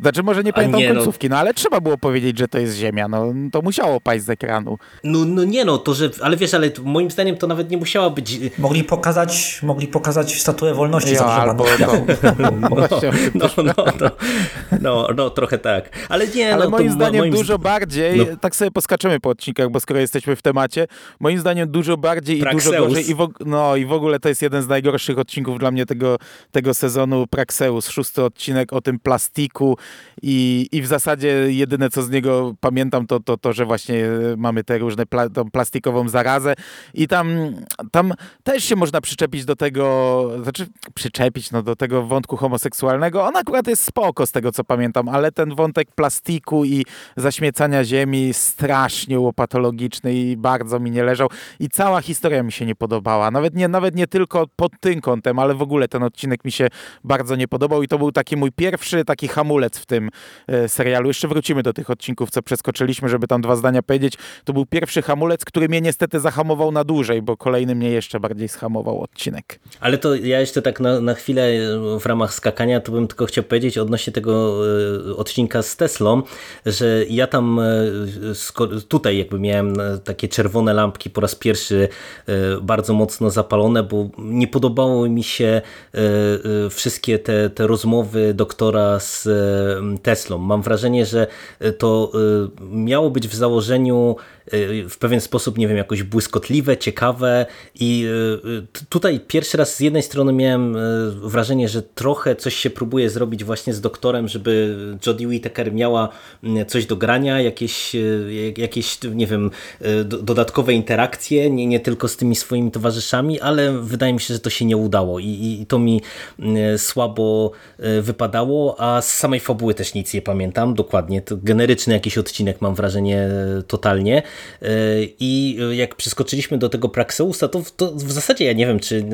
S3: znaczy może nie pamiętam nie, no. końcówki, no. no. ale trzeba było powiedzieć, że to jest Ziemia, no to musiało paść z ekranu.
S1: No, no nie no, to że, ale wiesz, ale moim zdaniem to nawet nie musiała być...
S2: Mogli pokazać, mogli pokazać statuę wolności ja,
S3: albo no,
S1: no, no, no, no, no, no, trochę tak. Ale nie,
S3: ale
S1: no,
S3: moim zdaniem moim... dużo bardziej, no. tak sobie poskaczemy po odcinkach, bo skoro jesteśmy w temacie, moim zdaniem dużo bardziej Praxeus. i dużo gorzej i w, no, i w ogóle to jest jeden z najgorszych odcinków dla mnie tego, tego sezonu Praxeus, szósty odcinek o tym plastiku i, i w zasadzie jedyne co z niego pamiętam to to, to że właśnie mamy te różne pla, tą plastikową zarazę i tam, tam też się można przyczepić do tego, znaczy przyczepić no, do tego wątku homoseksualnego. On akurat jest spoko z tego co pamiętam, ale ten wątek plastiku i zaśmiecania ziemi strasznie łopatologiczny i bardzo mi nie leżał i cała historia mi się nie podobała. Nawet nie, nawet nie tylko pod tym kątem, ale w ogóle ten odcinek mi się bardzo nie podobał i to był taki mój pierwszy taki hamulec w tym e, serialu. Jeszcze wrócimy do tych odcinków, co przeskoczyliśmy, żeby tam dwa zdania powiedzieć. To był pierwszy hamulec, który mnie niestety zahamował na dłużej, bo kolejny mnie jeszcze bardziej schamował odcinek.
S1: Ale to ja jeszcze tak na, na chwilę e, w ramach skakania, to bym tylko chciał powiedzieć odnośnie tego e, odcinka z Teslą, że ja tam tutaj jakby miałem takie czerwone lampki po raz pierwszy bardzo mocno zapalone, bo nie podobało mi się wszystkie te, te rozmowy doktora z Teslą. Mam wrażenie, że to miało być w założeniu w pewien sposób, nie wiem, jakoś błyskotliwe, ciekawe i tutaj pierwszy raz z jednej strony miałem wrażenie, że trochę coś się próbuje zrobić właśnie z doktorem, żeby Jodie Whittaker miała coś do grania, jakieś, jakieś nie wiem, dodatkowe interakcje, nie, nie tylko z tymi swoimi towarzyszami, ale wydaje mi się, że to się nie udało i, i to mi słabo wypadało, a z samej fabuły też nic nie pamiętam dokładnie. To generyczny jakiś odcinek mam wrażenie totalnie. I jak przeskoczyliśmy do tego Praxeusa, to, to w zasadzie ja nie wiem, czy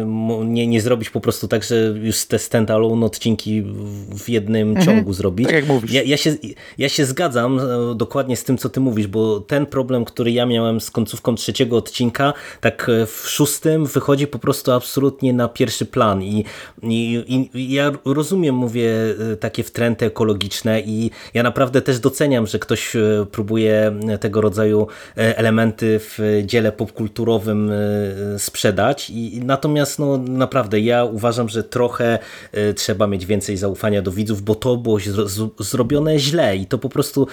S1: nie, nie zrobić po prostu tak, że już te standalone odcinki w jednym mhm, ciągu zrobić.
S3: Tak jak mówisz.
S1: Ja, ja, się, ja się zgadzam e, dokładnie z tym, co ty mówisz, bo ten problem, który ja miałem z końcówką trzeciego odcinka, tak e, w szóstym wychodzi po prostu absolutnie na pierwszy plan i, i, i ja rozumiem, mówię, e, takie wtręty ekologiczne i ja naprawdę też doceniam, że ktoś próbuje tego rodzaju elementy w dziele popkulturowym sprzedać i natomiast no naprawdę ja uważam, że trochę trzeba mieć więcej zaufania do widzów, bo to było zrobione źle i to po prostu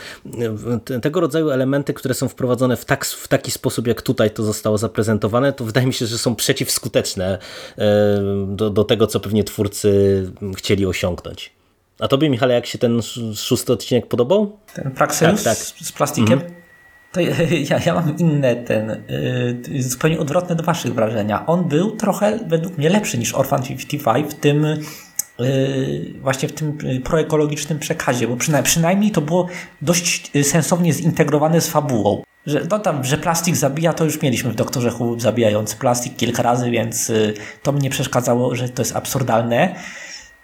S1: tego rodzaju elementy, które są wprowadzone w, tak, w taki sposób, jak tutaj to zostało zaprezentowane, to wydaje mi się, że są przeciwskuteczne do, do tego, co pewnie twórcy chcieli osiągnąć. A tobie, Michale, jak się ten szósty odcinek podobał?
S2: Ten Praxeus tak, tak. z plastikiem? Mhm. To ja, ja mam inne ten, yy, zupełnie odwrotne do waszych wrażenia. On był trochę według mnie lepszy niż Orphan 55 w tym yy, właśnie w tym proekologicznym przekazie, bo przynajmniej, przynajmniej to było dość sensownie zintegrowane z fabułą. Że, no tam, że plastik zabija, to już mieliśmy w Doktorze Who zabijający plastik kilka razy, więc yy, to mnie przeszkadzało, że to jest absurdalne.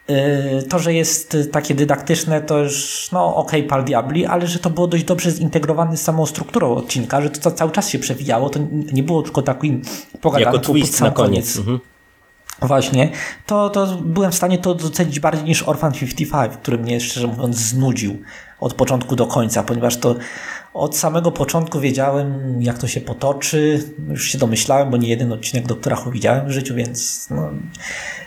S2: Yy, to, że jest takie dydaktyczne, to już, no okej, okay, pal diabli, ale że to było dość dobrze zintegrowane z samą strukturą odcinka, że to cały czas się przewijało, to nie było tylko takim pogadanką
S1: jako twist na koniec. koniec. Mhm.
S2: Właśnie, to, to byłem w stanie to docenić bardziej niż Orphan 55, który mnie szczerze mówiąc znudził od początku do końca, ponieważ to od samego początku wiedziałem, jak to się potoczy. Już się domyślałem, bo nie jeden odcinek Doktora Who widziałem w życiu, więc no.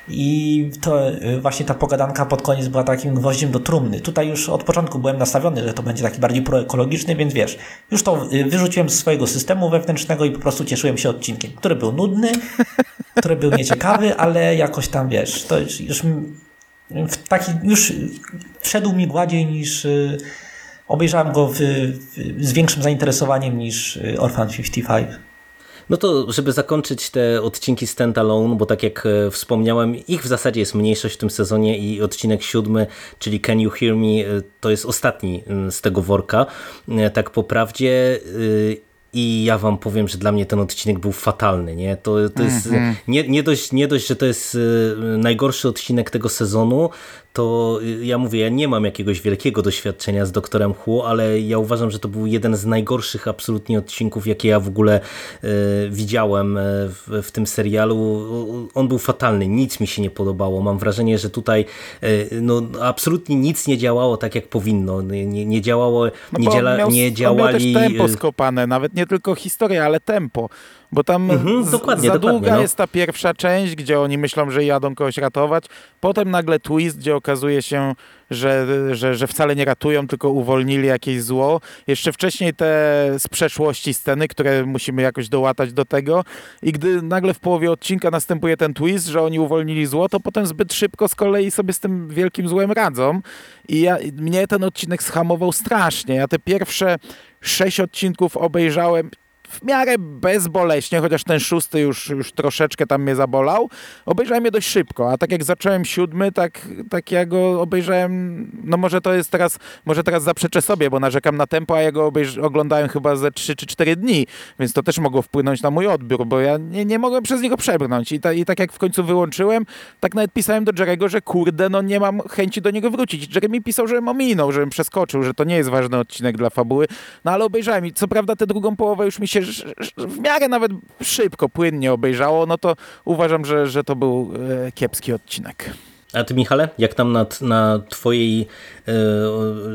S2: I to y, właśnie ta pogadanka pod koniec była takim gwoździem do trumny. Tutaj już od początku byłem nastawiony, że to będzie taki bardziej proekologiczny, więc wiesz, już to y, wyrzuciłem z swojego systemu wewnętrznego i po prostu cieszyłem się odcinkiem, który był nudny, który był nieciekawy, ale jakoś tam, wiesz, to już, już w taki, już wszedł mi gładziej niż y, obejrzałem go w, w, z większym zainteresowaniem niż Orphan 55.
S1: No to, żeby zakończyć te odcinki standalone, bo tak jak e, wspomniałem, ich w zasadzie jest mniejszość w tym sezonie i odcinek siódmy, czyli Can You Hear Me, e, to jest ostatni z tego worka. E, tak po prawdzie i ja wam powiem, że dla mnie ten odcinek był fatalny. Nie? To, to jest mm -hmm. nie, nie, dość, nie dość, że to jest najgorszy odcinek tego sezonu, to ja mówię, ja nie mam jakiegoś wielkiego doświadczenia z Doktorem Hu, ale ja uważam, że to był jeden z najgorszych absolutnie odcinków, jakie ja w ogóle e, widziałem e, w, w, tym serialu. On był fatalny, nic mi się nie podobało. Mam wrażenie, że tutaj e, no, absolutnie nic nie działało tak, jak powinno. Nie, nie działało,
S3: no
S1: nie,
S3: miał,
S1: nie działali...
S3: On miał też tempo skopane, nawet nie tylko historia, ale tempo. Bo tam mhm, dokładnie, za długa no. jest ta pierwsza część, gdzie oni myślą, że jadą kogoś ratować. Potem nagle twist, gdzie okazuje się, że, że, że wcale nie ratują, tylko uwolnili jakieś zło. Jeszcze wcześniej te z przeszłości sceny, które musimy jakoś dołatać do tego. I gdy nagle w połowie odcinka następuje ten twist, że oni uwolnili zło, to potem zbyt szybko z kolei sobie z tym wielkim złem radzą. I ja, mnie ten odcinek schamował strasznie. Ja te pierwsze sześć odcinków obejrzałem w miarę bezboleśnie, chociaż ten szósty już, już troszeczkę tam mnie zabolał. Obejrzałem je dość szybko, a tak jak zacząłem siódmy, tak, tak ja go obejrzałem, no może to jest teraz, może teraz zaprzeczę sobie, bo narzekam na tempo, a ja go oglądałem chyba ze 3 czy 4 dni, więc to też mogło wpłynąć na mój odbiór, bo ja nie, nie mogłem przez niego przebrnąć I, ta, i tak jak w końcu wyłączyłem, tak nawet pisałem do Jerego, że kurde, no nie mam chęci do niego wrócić. Jerry mi pisał, żebym ominął, żebym przeskoczył, że to nie jest ważny odcinek dla fabuły, no ale obejrzałem i co prawda tę drugą połowę już mi się w miarę nawet szybko, płynnie obejrzało, no to uważam, że, że to był e, kiepski odcinek.
S1: A ty Michale, jak tam na, na twojej e,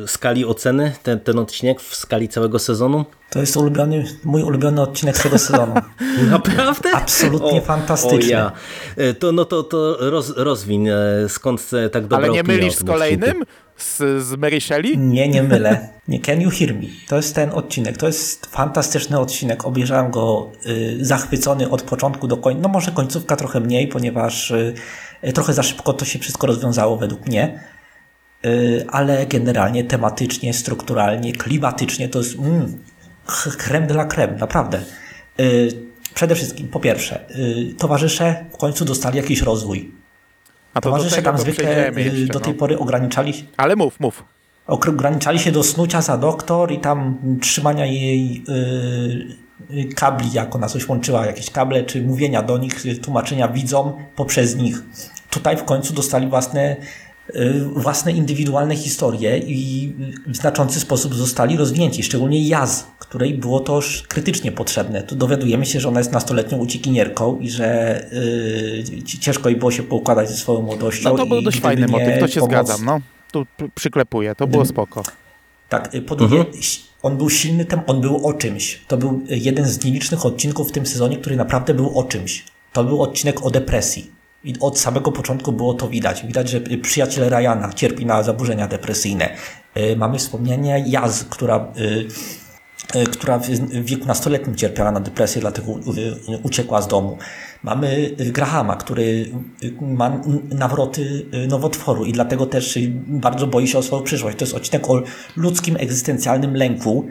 S1: skali oceny ten, ten odcinek w skali całego sezonu?
S2: To jest ulubiony, mój ulubiony odcinek tego sezonu.
S1: Naprawdę?
S2: Absolutnie
S1: o,
S2: fantastyczny.
S1: O ja. E, to, no to, to roz, rozwiń, e, skąd tak dobra
S3: Ale nie mylisz z kolejnym? Z, z Mary Shelley?
S2: Nie, nie mylę. Nie, Can You Hear Me? To jest ten odcinek. To jest fantastyczny odcinek. Obejrzałem go y, zachwycony od początku do końca. No może końcówka trochę mniej, ponieważ y, trochę za szybko to się wszystko rozwiązało według mnie. Y, ale generalnie tematycznie, strukturalnie, klimatycznie to jest mm, creme de la creme, naprawdę. Y, przede wszystkim, po pierwsze, towarzysze w końcu dostali jakiś rozwój.
S3: A to
S2: Towarzysze
S3: tego
S2: tam
S3: to
S2: zwykle
S3: jeszcze,
S2: do tej
S3: no.
S2: pory ograniczali się
S3: Ale mów, mów.
S2: ograniczali się do snucia za doktor i tam trzymania jej kabli, jak ona coś łączyła, jakieś kable, czy mówienia do nich, tłumaczenia widzom poprzez nich. Tutaj w końcu dostali własne, yy, własne indywidualne historie i w znaczący sposób zostali rozwinięci, szczególnie Jaz, której było to już krytycznie potrzebne. Tu dowiadujemy się, że ona jest nastoletnią uciekinierką i że yy, ciężko jej było się poukładać ze swoją młodością.
S3: No to był
S2: i
S3: dość fajny
S2: nie
S3: motyw, to się
S2: pomoc-
S3: zgadzam, no. Tu przyklepuję, to było spoko.
S2: tak, y, po drugie, on był silny, tem, on był o czymś. To był y, jeden z nielicznych odcinków w tym sezonie, który naprawdę był o czymś. To był odcinek o depresji. I od samego początku było to widać. Widać, że y, przyjaciel Ryana cierpi na zaburzenia depresyjne. Y, Mamy wspomnienie Jaz, która, która w wieku nastoletnim cierpiała na depresję, dlatego y, y, uciekła z domu. Mamy y, Grahama, który y, ma nawroty y, nowotworu i dlatego też y, bardzo boi się o swoją przyszłość. To jest odcinek o ludzkim egzystencjalnym lęku.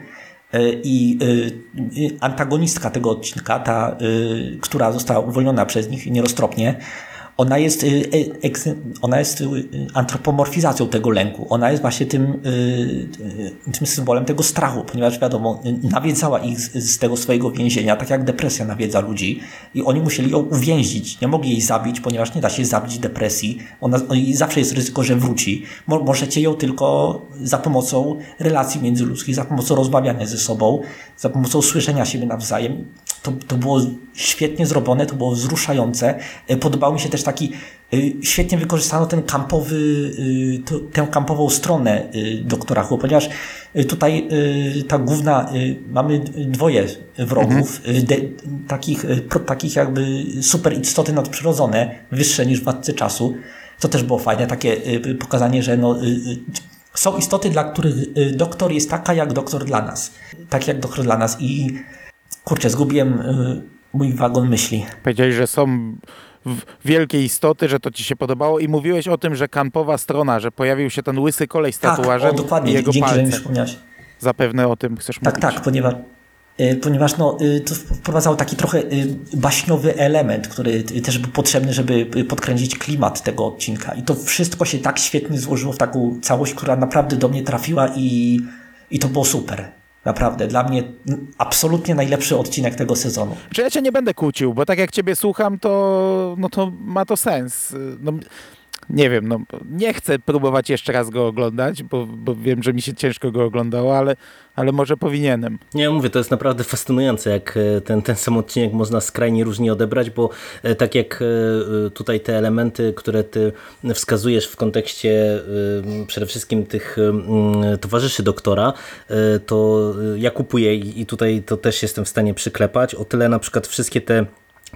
S2: Y, I y, y, antagonistka tego odcinka, ta, y, która została uwolniona przez nich nieroztropnie, ona jest, y, eks- ona jest y, antropomorfizacją tego lęku. Ona jest właśnie tym, y, y, tym symbolem tego strachu, ponieważ wiadomo, y, nawiedzała ich z, z tego swojego więzienia, tak jak depresja nawiedza ludzi i oni musieli ją uwięzić. Nie mogli jej zabić, ponieważ nie da się zabić depresji. Ona, i zawsze jest ryzyko, że wróci. Mo, możecie ją tylko za pomocą relacji międzyludzkich, za pomocą rozmawiania ze sobą, za pomocą słyszenia siebie nawzajem. To, to było świetnie zrobione, to było wzruszające. E, Podobał mi się też taki, y, świetnie wykorzystano ten kampowy, to, tę kampową stronę doktora Who, ponieważ tutaj ta główna, mamy dwoje wrogów, y, de, takich, takich jakby super istoty nadprzyrodzone, wyższe niż władcy czasu. To też było fajne, takie pokazanie, że no, są istoty, dla których doktor jest taka jak doktor dla nas. Tak jak doktor dla nas i kurczę, zgubiłem y, mój wagon myśli.
S3: Powiedziałeś, że są wielkie istoty, że to ci się podobało i mówiłeś o tym, że kampowa strona, że pojawił się ten łysy kolej z
S2: Tak,
S3: tatuażem
S2: o, dokładnie,
S3: i jego
S2: dzięki, że mi
S3: palce.
S2: przypomniałeś.
S3: Zapewne o tym chcesz
S2: Tak,
S3: mówić.
S2: tak, ponieważ, y, ponieważ no, y, to wprowadzało taki trochę baśniowy element, który też był potrzebny, żeby podkręcić klimat tego odcinka. I to wszystko się tak świetnie złożyło w taką całość, która naprawdę do mnie trafiła i, i to było super. Naprawdę, dla mnie absolutnie najlepszy odcinek tego sezonu.
S3: Czy ja cię nie będę kłócił, bo tak jak ciebie słucham, to, no to ma to sens. No, nie wiem, no, nie chcę próbować jeszcze raz go oglądać, bo, bo wiem, że mi się ciężko go oglądało, ale, ale może powinienem.
S1: Nie, mówię, to jest naprawdę fascynujące, jak e, ten, ten sam odcinek można skrajnie różnie odebrać, bo e, tak jak e, tutaj te elementy, które ty wskazujesz w kontekście przede wszystkim tych towarzyszy doktora, to ja kupuję i tutaj to też jestem w stanie przyklepać. O tyle na przykład wszystkie te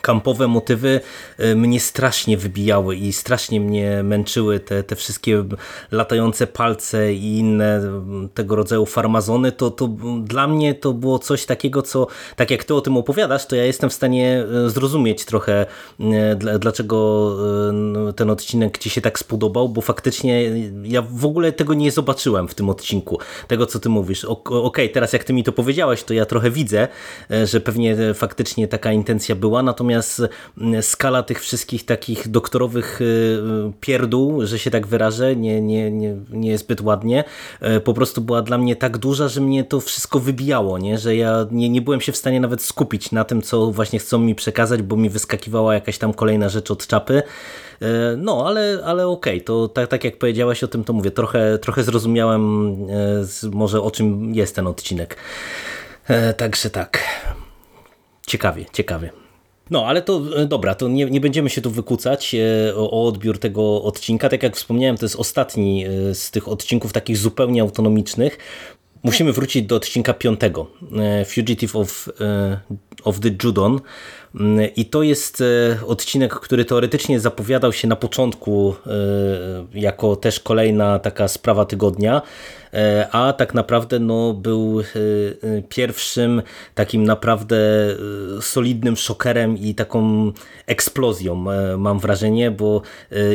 S1: kampowe motywy e, mnie strasznie wybijały i strasznie mnie męczyły te, te wszystkie latające palce i inne m, tego rodzaju farmazony, to, to dla mnie to było coś takiego, co tak jak ty o tym opowiadasz, to ja jestem w stanie e, zrozumieć trochę, dla- dlaczego ten odcinek ci się tak spodobał, bo faktycznie ja w ogóle tego nie zobaczyłem w tym odcinku, tego co ty mówisz. Okej, teraz jak ty mi to powiedziałeś, to ja trochę widzę, że pewnie faktycznie taka intencja była, natomiast m, skala tych wszystkich takich doktorowych e, pierdół, że się tak wyrażę, nie, nie, nie, nie zbyt ładnie, e, po prostu była dla mnie tak duża, że mnie to wszystko wybijało, nie? że ja nie, nie byłem się w stanie nawet skupić na tym, co właśnie chcą mi przekazać, bo mi wyskakiwała jakaś tam kolejna rzecz od czapy. E, No, ale, ale okej, to tak, tak jak powiedziałaś o tym, to mówię, trochę, trochę zrozumiałem e, może o czym jest ten odcinek. Także tak. Ciekawie, ciekawie. No, ale to e, dobra, to nie, nie będziemy się tu wykucać e, o, o odbiór tego odcinka. Tak jak wspomniałem, to jest ostatni e, z tych odcinków takich zupełnie autonomicznych. Musimy wrócić do odcinka piątego, Fugitive of, of the Judon. Mm, I to jest odcinek, który teoretycznie zapowiadał się na początku jako też kolejna taka sprawa tygodnia. E, a tak naprawdę no, był e, e, pierwszym takim naprawdę solidnym szokerem i taką eksplozją, mam wrażenie, bo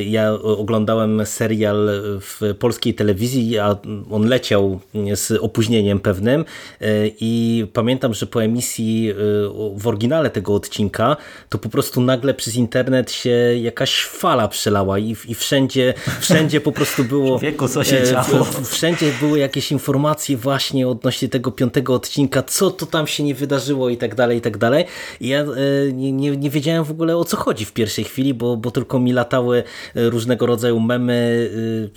S1: ja oglądałem serial w polskiej telewizji, a on leciał z opóźnieniem pewnym i pamiętam, że po emisji w oryginale tego odcinka, to po prostu nagle przez internet się jakaś fala przelała i, i wszędzie, wszędzie po prostu było...
S2: Wieku, co się działo?
S1: Wszędzie były jakieś informacje właśnie odnośnie tego piątego odcinka, co to tam się nie wydarzyło i tak dalej, i tak dalej. I ja e, nie, nie, nie wiedziałem w ogóle o co chodzi w pierwszej chwili, bo, bo tylko mi latały e, różnego rodzaju memy,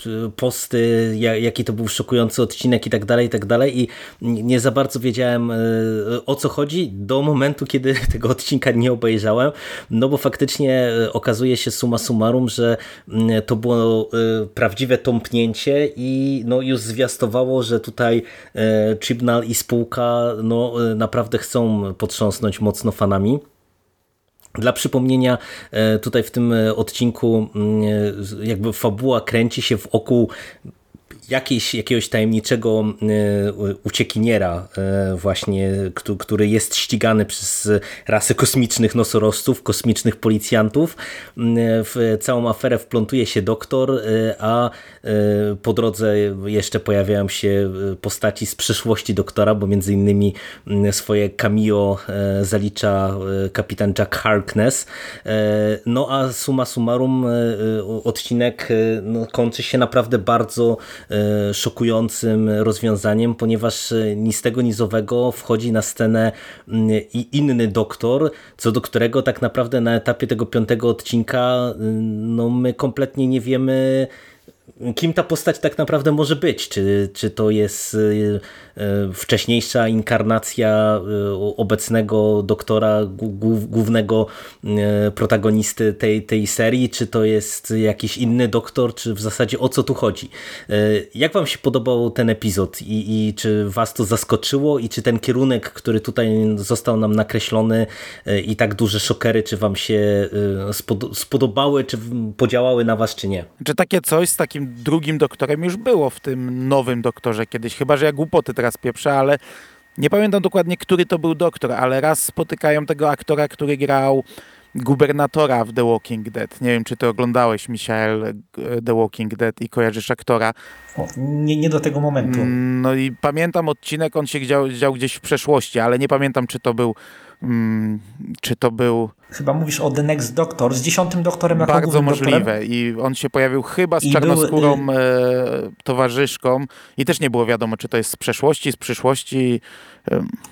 S1: e, posty, jaki to był szokujący odcinek i tak dalej, i tak dalej. I nie za bardzo wiedziałem o co chodzi do momentu, kiedy tego odcinka nie obejrzałem, no bo faktycznie okazuje się suma summarum, że mm, to było prawdziwe tąpnięcie i no już zwiastowało że tutaj e, Chibnall i spółka no, e, naprawdę chcą potrząsnąć mocno fanami. Dla przypomnienia, e, tutaj w tym odcinku mm, jakby fabuła kręci się wokół jakiejś, jakiegoś tajemniczego e, uciekiniera e, właśnie, który jest ścigany przez rasę kosmicznych nosorożców, kosmicznych policjantów. W całą aferę wplątuje się doktor, e, a po drodze jeszcze pojawiają się postaci z przeszłości doktora, bo między innymi swoje cameo zalicza kapitan Jack Harkness. No a summa summarum odcinek no, kończy się naprawdę bardzo E, szokującym rozwiązaniem, ponieważ e, ni z tego nizowego wchodzi na scenę mm, inny doktor, co do którego tak naprawdę na etapie tego piątego odcinka no my kompletnie nie wiemy kim ta postać tak naprawdę może być. Czy, czy to jest y, y, wcześniejsza inkarnacja y, obecnego doktora, głównego protagonisty tej, tej serii, czy to jest jakiś inny doktor, czy w zasadzie o co tu chodzi. Jak wam się podobał ten epizod i, i czy was to zaskoczyło i czy ten kierunek, który tutaj został nam nakreślony i tak duże szokery, czy wam się spodobały, czy podziałały na was, czy nie?
S3: Czy takie coś z takim drugim doktorem już było w tym nowym doktorze kiedyś. Chyba, że ja głupoty teraz pieprzę, ale nie pamiętam dokładnie, który to był doktor, ale raz spotykają tego aktora, który grał gubernatora w The Walking Dead. Nie wiem, czy ty oglądałeś, Michael, The Walking Dead i kojarzysz aktora.
S2: O, nie, nie do tego momentu.
S3: Mm, no i pamiętam odcinek, on się dział, dział gdzieś w przeszłości, ale nie pamiętam, czy to był mm, czy to był
S2: Chyba mówisz o The Next Doctor, z dziesiątym doktorem jako
S3: Bardzo możliwe doktorem. i on się pojawił chyba z I czarnoskórą był, e, towarzyszką i też nie było wiadomo, czy to jest z przeszłości, z przyszłości.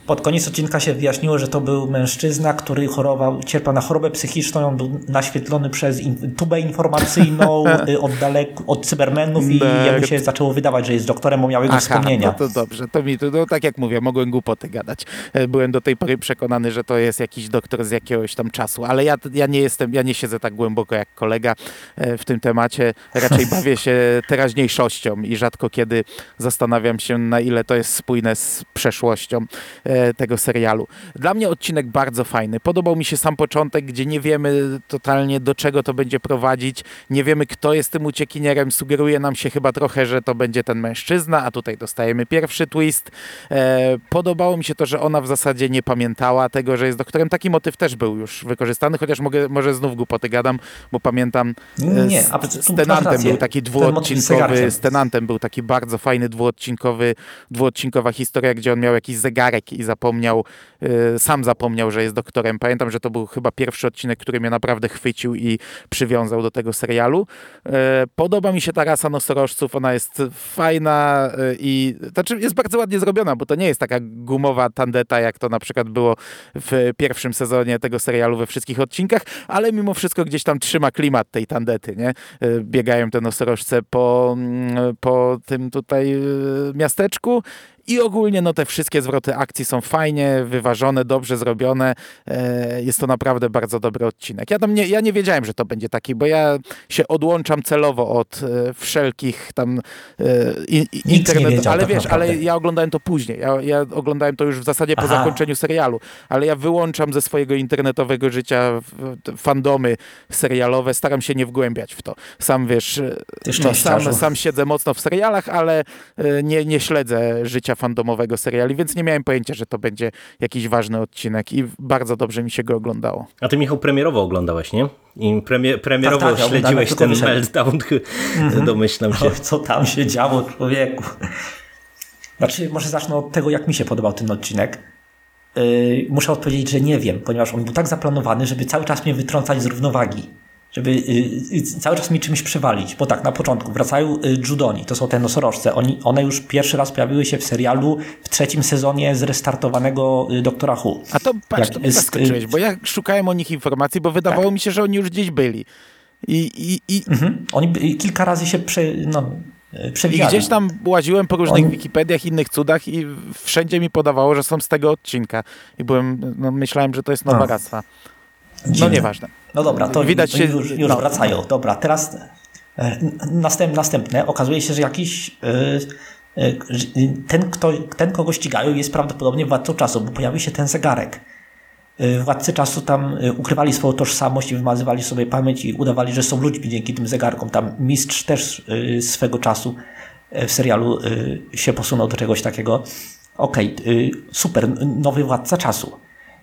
S2: Pod koniec odcinka się wyjaśniło, że to był mężczyzna, który chorował, cierpiał na chorobę psychiczną, on był naświetlony przez in, tubę informacyjną y, od, dalek, od cybermenów i jakby się zaczęło wydawać, że jest doktorem, bo miał jego Aha, wspomnienia.
S3: No to dobrze, to mi, no tak jak mówię, mogłem głupoty gadać. E, byłem do tej pory przekonany, że to jest jakiś doktor z jakiegoś tam czasu ale ja, ja nie jestem, ja nie siedzę tak głęboko jak kolega e, w tym temacie. Raczej bawię się teraźniejszością i rzadko kiedy zastanawiam się, na ile to jest spójne z przeszłością e, tego serialu. Dla mnie odcinek bardzo fajny. Podobał mi się sam początek, gdzie nie wiemy totalnie do czego to będzie prowadzić, nie wiemy kto jest tym uciekinierem. Sugeruje nam się chyba trochę, że to będzie ten mężczyzna, a tutaj dostajemy pierwszy twist. E, podobało mi się to, że ona w zasadzie nie pamiętała tego, że jest doktorem. Taki motyw też był już wykorzystany wykorzystany, chociaż mogę, może znów głupoty gadam, bo pamiętam e, nie, z, z Tenantem był taki dwuodcinkowy, z Tenantem był taki bardzo fajny dwuodcinkowy, dwuodcinkowa historia, gdzie on miał jakiś zegarek i zapomniał, y, sam zapomniał, że jest doktorem. Pamiętam, że to był chyba pierwszy odcinek, który mnie naprawdę chwycił i przywiązał do tego serialu. Y, podoba mi się ta rasa nosorożców, ona jest fajna i znaczy jest bardzo ładnie zrobiona, bo to nie jest taka gumowa tandeta, jak to na przykład było w pierwszym sezonie tego serialu we wszystkich odcinkach, ale mimo wszystko gdzieś tam trzyma klimat tej tandety, nie? E, biegają te nosorożce po, mm, po tym tutaj e, miasteczku I ogólnie no te wszystkie zwroty akcji są fajnie wyważone, dobrze zrobione. E, jest to naprawdę bardzo dobry odcinek. Ja tam nie, ja nie wiedziałem, że to będzie taki, bo ja się odłączam celowo od e, wszelkich tam e, i- i-
S2: nie
S3: internet,
S2: wiedział
S3: ale
S2: tak
S3: wiesz, ale
S2: naprawdę.
S3: ja oglądałem to później. Ja, ja oglądałem to już w zasadzie po
S2: Aha.
S3: zakończeniu serialu, ale ja wyłączam ze swojego internetowego życia fandomy serialowe, staram się nie wgłębiać w to. Sam wiesz, no, sam, sam siedzę mocno w serialach, ale e, nie, nie śledzę życia fandomowego seriali, więc nie miałem pojęcia, że to będzie jakiś ważny odcinek i bardzo dobrze mi się go oglądało.
S1: A ty Michał premierowo oglądałeś, nie? I premie, premierowo
S2: Tak, tak,
S1: śledziłeś ten meltdown, domyślam się.
S2: O, co tam się działo, człowieku. Znaczy, może zacznę od tego, jak mi się podobał ten odcinek. Yy, muszę odpowiedzieć, że nie wiem, ponieważ on był tak zaplanowany, żeby cały czas mnie wytrącać z równowagi. Żeby yy, yy, cały czas mi czymś przewalić. Bo tak, na początku wracają yy, Judoni, to są te nosorożce. Oni, one już pierwszy raz pojawiły się w serialu w trzecim sezonie zrestartowanego Doktora Who.
S3: A to patrz,
S2: Jak
S3: to mnie zaskoczyłeś,
S2: y-
S3: bo ja szukałem o nich informacji, bo wydawało
S2: Tak.
S3: mi się, że oni już gdzieś byli. I, i, i,
S2: Mhm. Oni kilka razy się prze, no, yy,
S3: I
S2: przewijali.
S3: gdzieś tam łaziłem po różnych
S2: On-
S3: Wikipediach, innych cudach i wszędzie mi podawało, że są z tego odcinka. I byłem, no myślałem, że to jest nowa
S2: A.
S3: rasa. No
S2: Dziwne.
S3: nieważne.
S2: No dobra, to
S3: Widać się-
S2: już, już
S3: no.
S2: wracają. Dobra, teraz e, następ, następne. Okazuje się, że jakiś e, e, ten, kto, ten, kogo ścigają, jest prawdopodobnie władcą czasu, bo pojawił się ten zegarek. Władcy czasu tam ukrywali swoją tożsamość i wymazywali sobie pamięć i udawali, że są ludźmi dzięki tym zegarkom. Tam mistrz też swego czasu w serialu się posunął do czegoś takiego. Okej, e, super, nowy władca czasu.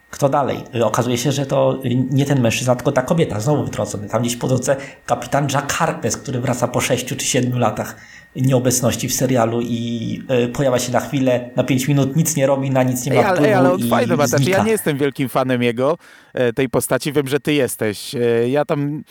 S2: Kto dalej? Okazuje się, że to nie ten mężczyzna, tylko ta kobieta, znowu wytrącony. Tam gdzieś po drodze kapitan Jack Harkness, który wraca po sześciu czy siedmiu latach nieobecności w serialu i y, pojawia się na chwilę, na pięć minut, nic nie robi, na nic nie ma
S3: Ej, ale,
S2: wpływu
S3: ej, ale
S2: i
S3: ma też. Ja nie jestem wielkim fanem jego, e, tej postaci. Wiem, że ty jesteś. E, Ja tam...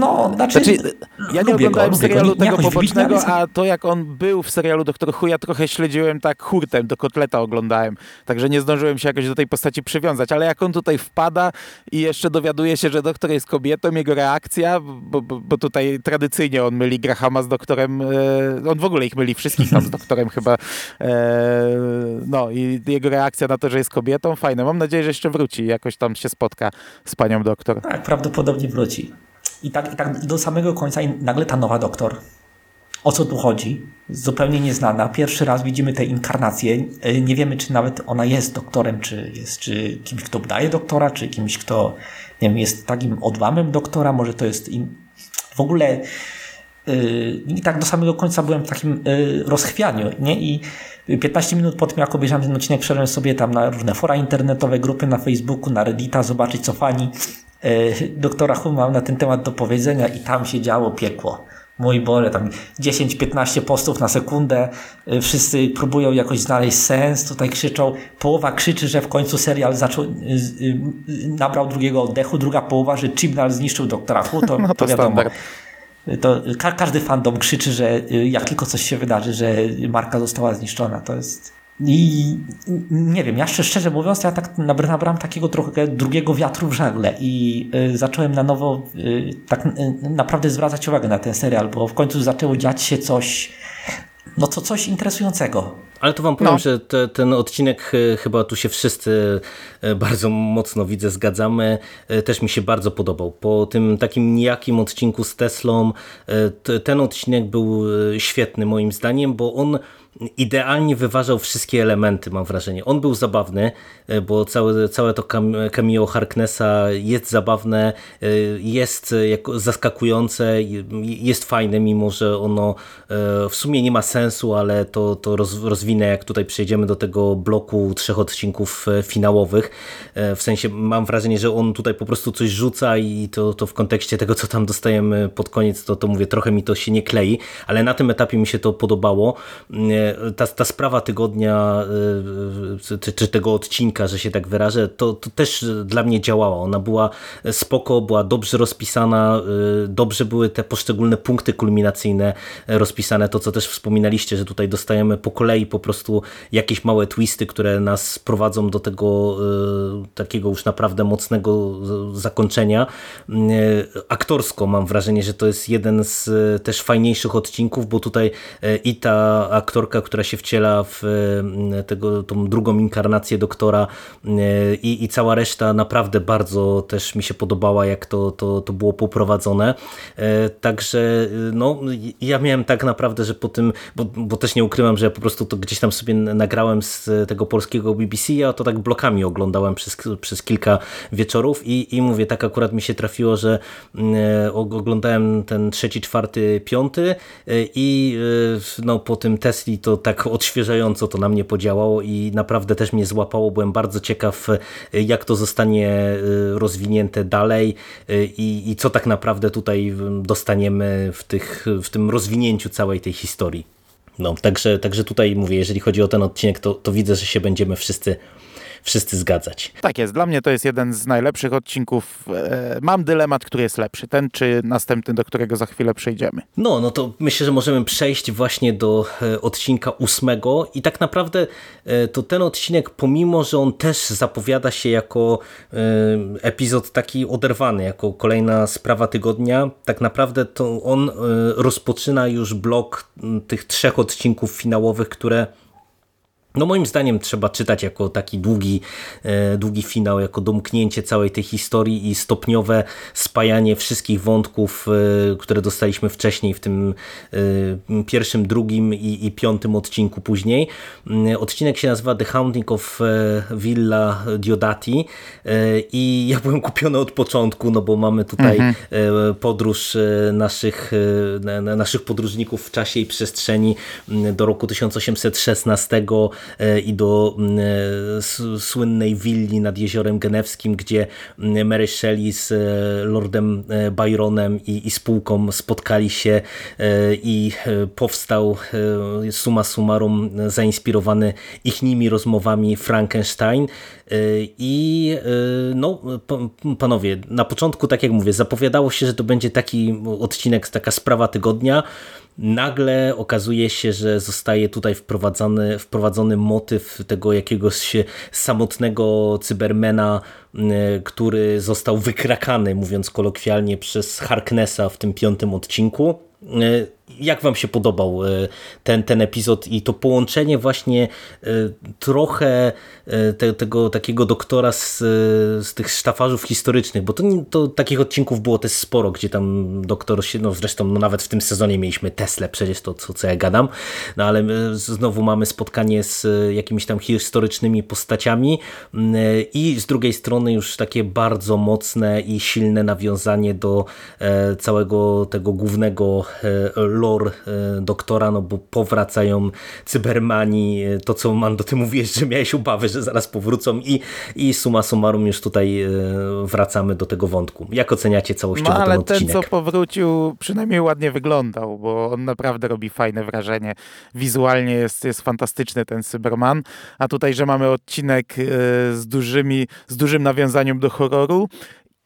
S2: No, znaczy,
S3: Znaczy, ja nie oglądałem
S2: go.
S3: serialu
S2: Nie- nie
S3: tego pobocznego, a to jak on był w serialu Doktor Who, ja trochę śledziłem tak hurtem, do kotleta oglądałem, także nie zdążyłem się jakoś do tej postaci przywiązać, ale jak on tutaj wpada i jeszcze dowiaduje się, że doktor jest kobietą, jego reakcja, bo, bo, bo tutaj tradycyjnie on myli Grahama z doktorem, e, on w ogóle ich myli wszystkich tam z doktorem chyba, e, no i jego reakcja na to, że jest kobietą, fajne. Mam nadzieję, że jeszcze wróci, jakoś tam się spotka z panią doktor.
S2: Tak, prawdopodobnie wróci. I tak, I tak do samego końca i nagle ta nowa doktor. O co tu chodzi? Zupełnie nieznana. Pierwszy raz widzimy tę inkarnację. Y, Nie wiemy, czy nawet ona jest doktorem, czy jest czy kimś, kto daje doktora, czy kimś, kto nie wiem, jest takim odłamem doktora. Może to jest im... w ogóle. Yy, I tak do samego końca byłem w takim yy, rozchwianiu, nie? I 15 minut po tym, jak obejrzałem ten odcinek, wszedłem sobie tam na różne fora internetowe, grupy na Facebooku, na Reddita, zobaczyć co fani doktora Who mam na ten temat do powiedzenia i tam się działo piekło. Mój Boże, tam 10-15 postów na sekundę, yy, wszyscy próbują jakoś znaleźć sens, tutaj krzyczą, połowa krzyczy, że w końcu serial zaczął, yy, nabrał drugiego oddechu, druga połowa, że Chibnall zniszczył doktora Who, to,
S3: No to
S2: wiadomo.
S3: standard.
S2: To ka każdy fandom krzyczy, że jak tylko coś się wydarzy, że marka została zniszczona. To jest. I nie wiem, ja szczerze, szczerze mówiąc, ja tak nabr- nabrałem takiego trochę drugiego wiatru w żagle i y, zacząłem na nowo y, tak y, naprawdę zwracać uwagę na ten serial, bo w końcu zaczęło dziać się coś, no to coś interesującego.
S1: Ale to wam powiem,
S3: No.
S1: że te, ten odcinek chyba tu się wszyscy bardzo mocno widzę, zgadzamy. Też mi się bardzo podobał. Po tym takim nijakim odcinku z Teslą t- ten odcinek był świetny moim zdaniem, bo on idealnie wyważał wszystkie elementy, mam wrażenie. On był zabawny, e, bo całe, całe to cam- cameo Harknessa jest zabawne, e, jest e, zaskakujące, je- jest fajne, mimo że ono w sumie nie ma sensu, ale to, to roz, rozwinę, jak tutaj przejdziemy do tego bloku trzech odcinków finałowych. W sensie mam wrażenie, że on tutaj po prostu coś rzuca i to, to w kontekście tego, co tam dostajemy pod koniec, to, to mówię, trochę mi to się nie klei, ale na tym etapie mi się to podobało. Ta, ta sprawa tygodnia, e, czy, czy tego odcinka, że się tak wyrażę, to, to też dla mnie działała. Ona była spoko, była dobrze rozpisana, e, dobrze były te poszczególne punkty kulminacyjne rozpisane, to co też wspominaliście, że tutaj dostajemy po kolei po prostu jakieś małe twisty, które nas prowadzą do tego takiego już naprawdę mocnego zakończenia. Aktorsko mam wrażenie, że to jest jeden z też fajniejszych odcinków, bo tutaj i ta aktorka aktorka, która się wciela w tego, tą drugą inkarnację doktora i, i cała reszta naprawdę bardzo też mi się podobała, jak to, to, to było poprowadzone. Także no, ja miałem tak naprawdę, że po tym, bo, bo też nie ukrywam, że ja po prostu to gdzieś tam sobie nagrałem z tego polskiego BBC, ja to tak blokami oglądałem przez, przez kilka wieczorów i, i mówię, tak akurat mi się trafiło, że oglądałem ten trzeci, czwarty, piąty i no, po tym Tesli to tak odświeżająco to na mnie podziałało i naprawdę też mnie złapało. Byłem bardzo ciekaw, jak to zostanie rozwinięte dalej i, i co tak naprawdę tutaj dostaniemy w, tych, w tym rozwinięciu całej tej historii. No, także, także tutaj mówię, jeżeli chodzi o ten odcinek, to, to widzę, że się będziemy wszyscy wszyscy zgadzać.
S3: Tak jest, dla mnie to jest jeden z najlepszych odcinków. E, mam dylemat, który jest lepszy, ten czy następny, do którego za chwilę przejdziemy.
S1: No, no to myślę, że możemy przejść właśnie do e, odcinka ósmego i tak naprawdę e, to ten odcinek, pomimo, że on też zapowiada się jako epizod taki oderwany, jako kolejna sprawa tygodnia, tak naprawdę to on rozpoczyna już blok tych trzech odcinków finałowych, które no moim zdaniem trzeba czytać jako taki długi, e, długi finał, jako domknięcie całej tej historii i stopniowe spajanie wszystkich wątków, e, które dostaliśmy wcześniej w tym e, pierwszym, drugim i, i piątym odcinku później. Odcinek się nazywa The Haunting of Villa Diodati i ja byłem kupiony od początku, no bo mamy tutaj mhm. podróż naszych, naszych podróżników w czasie i przestrzeni do roku 1816 E, i do mm, e, słynnej willi nad Jeziorem Genewskim, gdzie mm, Mary Shelley z e, Lordem Byronem i, i spółką spotkali się i powstał suma summarum zainspirowany ich nimi rozmowami Frankenstein i no panowie, na początku tak jak mówię, zapowiadało się, że to będzie taki odcinek, taka sprawa tygodnia, nagle okazuje się, że zostaje tutaj wprowadzony, wprowadzony motyw tego jakiegoś samotnego cybermena, który został wykrakany, mówiąc kolokwialnie, przez Harknessa w tym piątym odcinku. Jak wam się podobał e, ten, ten epizod i to połączenie właśnie e, trochę e, te, tego takiego doktora z, z tych sztafarzów historycznych, bo to, to takich odcinków było też sporo, gdzie tam doktor się, no zresztą no nawet w tym sezonie mieliśmy Tesla, przecież to co, co ja gadam, no ale znowu mamy spotkanie z jakimiś tam historycznymi postaciami i z drugiej strony już takie bardzo mocne i silne nawiązanie do całego tego głównego lore e, doktora, no bo powracają cybermani, e, to co Mando, ty mówiłeś, że miałeś obawy, że zaraz powrócą i, i suma summarum już tutaj e, wracamy do tego wątku. Jak oceniacie całościowo
S3: no, ale
S1: ten odcinek?
S3: ten, co powrócił, przynajmniej ładnie wyglądał, bo on naprawdę robi fajne wrażenie. Wizualnie jest, jest fantastyczny ten Cyberman, a tutaj, że mamy odcinek z, dużymi, z dużym nawiązaniem do horroru,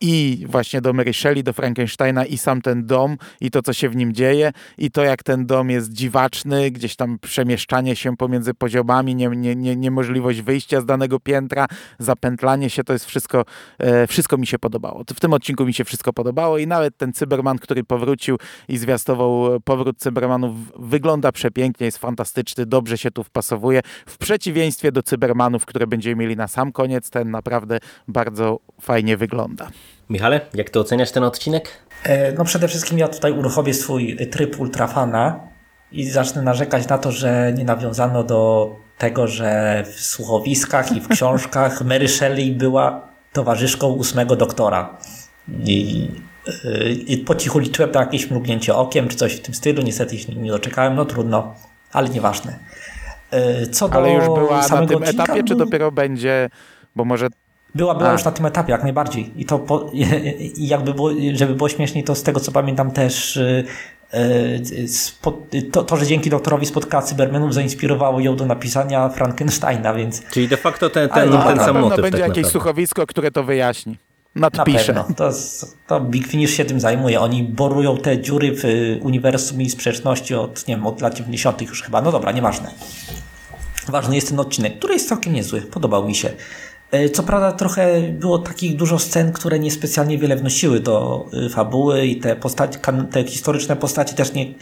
S3: i właśnie do Mary Shelley, do Frankensteina i sam ten dom i to, co się w nim dzieje i to, jak ten dom jest dziwaczny, gdzieś tam przemieszczanie się pomiędzy poziomami, nie, nie, nie, niemożliwość wyjścia z danego piętra, zapętlanie się, to jest wszystko, e, wszystko mi się podobało. W tym odcinku mi się wszystko podobało i nawet ten Cyberman, który powrócił i zwiastował powrót Cybermanów, wygląda przepięknie, jest fantastyczny, dobrze się tu wpasowuje, w przeciwieństwie do Cybermanów, które będziemy mieli na sam koniec, ten naprawdę bardzo fajnie wygląda.
S1: Michale, jak ty oceniasz ten odcinek?
S2: E, no przede wszystkim ja tutaj uruchomię swój tryb ultrafana i zacznę narzekać na to, że nie nawiązano do tego, że w słuchowiskach i w książkach Mary Shelley była towarzyszką ósmego doktora. I, e, i po cichu liczyłem na jakieś mrugnięcie okiem czy coś w tym stylu. Niestety się nie doczekałem, no trudno, ale nieważne.
S3: E, co ale już była na tym odcinka, etapie, czy no- dopiero będzie, bo może
S2: była, była już na tym etapie, jak najbardziej. I to po, i jakby było, żeby było śmieszniej, to z tego co pamiętam też y, y, to, to, że dzięki doktorowi spotkała cybermenów zainspirowało ją do napisania Frankensteina, więc...
S1: Czyli de facto ten, ten, no, ten sam motyw.
S3: będzie
S1: tak
S3: jakieś
S1: naprawdę.
S3: słuchowisko, które to wyjaśni.
S2: Nadpisze. Na pewno. To, to Big Finish się tym zajmuje. Oni borują te dziury w uniwersum i sprzeczności od, nie wiem, od lat 90. już chyba. No dobra, nieważne. Ważny jest ten odcinek, który jest całkiem niezły. Podobał mi się. E, co prawda trochę było takich dużo scen, które niespecjalnie wiele wnosiły do y, fabuły i te, postaci, te historyczne postaci też nie,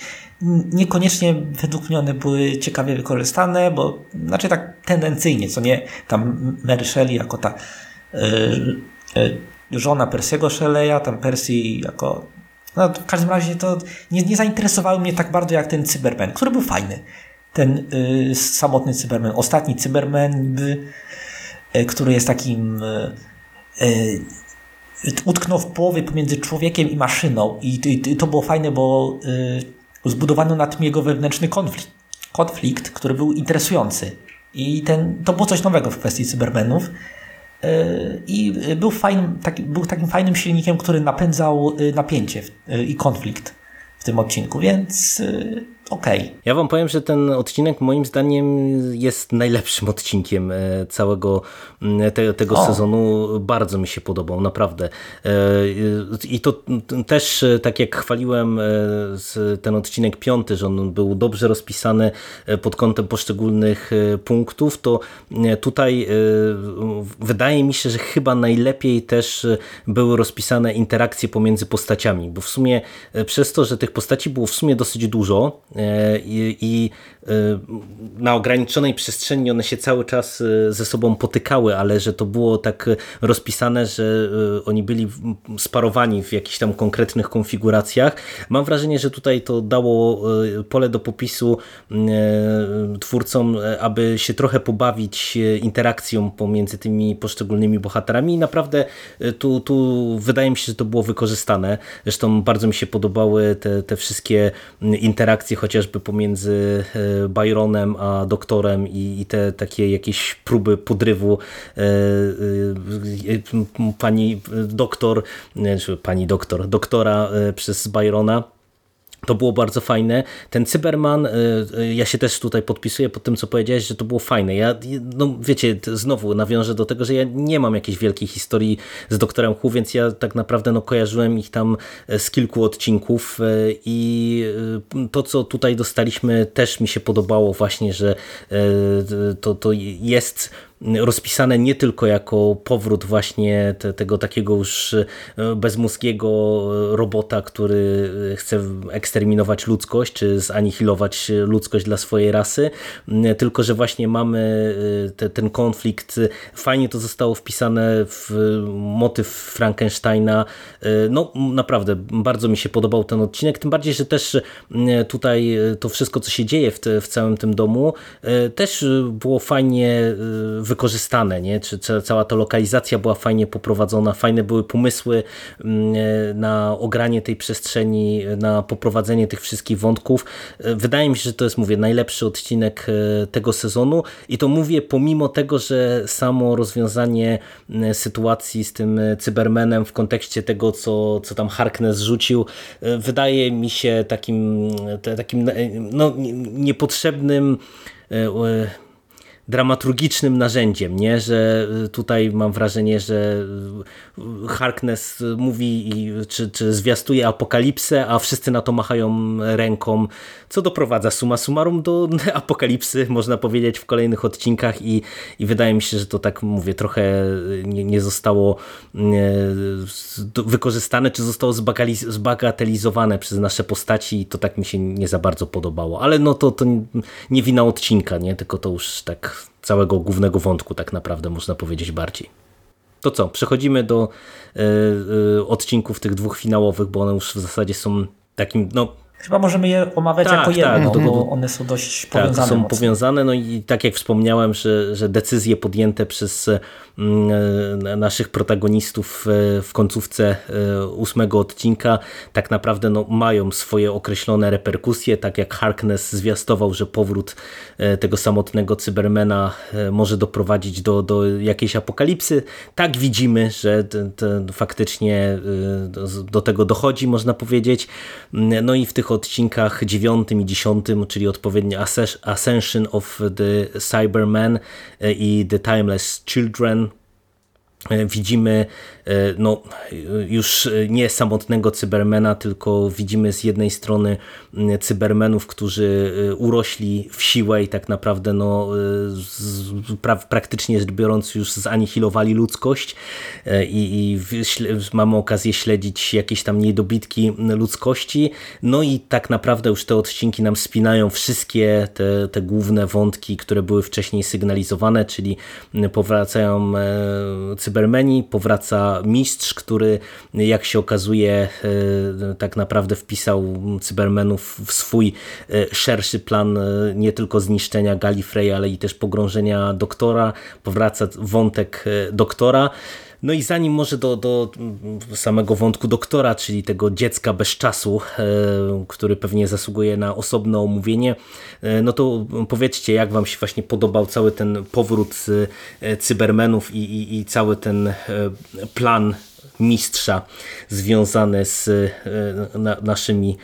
S2: niekoniecznie według mnie one były ciekawie wykorzystane, bo znaczy tak tendencyjnie, co nie, tam Mary Shelley jako ta y, y, żona Persiego Shelley'a, tam Percy jako no, w każdym razie to nie, nie zainteresowały mnie tak bardzo jak ten Cyberman, który był fajny. Ten y, samotny Cyberman, ostatni Cyberman, by, y, który jest takim. Y, y, utknął w połowie pomiędzy człowiekiem i maszyną. I, to było fajne, bo zbudowano na tym jego wewnętrzny konflikt, konflikt, który był interesujący. I ten, to było coś nowego w kwestii Cybermenów. I był, fajnym, taki, był takim fajnym silnikiem, który napędzał napięcie i konflikt w tym odcinku, więc okej. Okay.
S1: Ja wam powiem, że ten odcinek moim zdaniem jest najlepszym odcinkiem e, całego te, tego sezonu. Bardzo mi się podobał, naprawdę. E, I to też, e, tak jak chwaliłem ten odcinek piąty, że on był dobrze rozpisany pod kątem poszczególnych punktów, to tutaj wydaje mi się, że chyba najlepiej też były rozpisane interakcje pomiędzy postaciami, bo w sumie przez to, że tych postaci było w sumie dosyć dużo, E, i, i e, na ograniczonej przestrzeni one się cały czas e, ze sobą potykały, ale że to było tak rozpisane, że oni byli sparowani w jakichś tam konkretnych konfiguracjach. Mam wrażenie, że tutaj to dało pole do popisu twórcom, aby się trochę pobawić interakcją pomiędzy tymi poszczególnymi bohaterami i naprawdę tu, tu wydaje mi się, że to było wykorzystane. Zresztą bardzo mi się podobały te, te wszystkie interakcje, chociażby pomiędzy e, Byronem a doktorem i, i te takie jakieś próby podrywu e, e, pani doktor, czy pani doktor, doktora przez Byrona to było bardzo fajne. Ten Cyberman, y, y, ja się też tutaj podpisuję pod tym, co powiedziałeś, że to było fajne. Ja, no wiecie, znowu nawiążę do tego, że ja nie mam jakiejś wielkiej historii z doktorem Hu, więc ja tak naprawdę no, kojarzyłem ich tam e, z kilku odcinków e, i e, to, co tutaj dostaliśmy, też mi się podobało właśnie, że to, to jest rozpisane nie tylko jako powrót właśnie te, tego takiego już e, bezmózgiego robota, który chce eksterminować ludzkość, czy zanihilować ludzkość dla swojej rasy, tylko że właśnie mamy e, te, ten konflikt. Fajnie to zostało wpisane w motyw Frankensteina. E, no naprawdę, bardzo mi się podobał ten odcinek, tym bardziej, że też tutaj to wszystko, co się dzieje w, te, w całym tym domu, też było fajnie wykorzystane, nie? Czy, czy cała ta lokalizacja była fajnie poprowadzona, fajne były pomysły mm, e, na ogranie tej przestrzeni, na poprowadzenie tych wszystkich wątków. E, wydaje mi się, że to jest, mówię, najlepszy odcinek e, tego sezonu i to mówię pomimo tego, że samo rozwiązanie sytuacji z tym Cybermenem w kontekście tego, co, co tam Harkness rzucił, wydaje mi się takim, takim no, niepotrzebnym dramaturgicznym narzędziem, nie? że tutaj mam wrażenie, że Harkness mówi czy, czy zwiastuje apokalipsę, a wszyscy na to machają ręką, co doprowadza suma summarum do apokalipsy, można powiedzieć, w kolejnych odcinkach i, i wydaje mi się, że to tak mówię, trochę nie, nie zostało wykorzystane, czy zostało zbagatelizowane przez nasze postaci i to tak mi się nie za bardzo podobało, ale no to, to nie wina odcinka, nie? tylko to już tak całego głównego wątku tak naprawdę można powiedzieć bardziej. To co, przechodzimy do y, y, odcinków tych dwóch finałowych, bo one już w zasadzie są takim, no
S2: Chyba możemy je omawiać tak, jako jedno, tak, bo one są dość powiązane.
S1: Tak, są
S2: mocno.
S1: powiązane, no i tak jak wspomniałem, że, że decyzje podjęte przez mm, e, naszych protagonistów e, w końcówce e, ósmego odcinka tak naprawdę no, mają swoje określone reperkusje, tak jak Harkness zwiastował, że powrót tego samotnego Cybermena może doprowadzić do, do jakiejś apokalipsy, tak widzimy, że faktycznie do, do tego dochodzi, można powiedzieć. No i w tych odcinkach dziewiątym i dziesiątym, czyli odpowiednio Ascension of the Cybermen e, i The Timeless Children, E, widzimy no, już nie samotnego cybermena, tylko widzimy z jednej strony cybermenów, którzy e, urośli w siłę i tak naprawdę no, pra praktycznie rzecz biorąc już zanihilowali ludzkość i, i mamy okazję śledzić jakieś tam niedobitki ludzkości. No i tak naprawdę już te odcinki nam spinają wszystkie te, te główne wątki, które były wcześniej sygnalizowane, czyli powracają Cybermeni, powraca mistrz, który jak się okazuje e, tak naprawdę wpisał Cybermenów w swój e, szerszy plan e, nie tylko zniszczenia Gallifrey, ale i też pogrążenia doktora. Powraca wątek doktora. No i zanim może do, do samego wątku doktora, czyli tego dziecka bez czasu, który pewnie zasługuje na osobne omówienie, no to powiedzcie, jak wam się właśnie podobał cały ten powrót cybermenów i, i, i cały ten plan mistrza związane z na, naszymi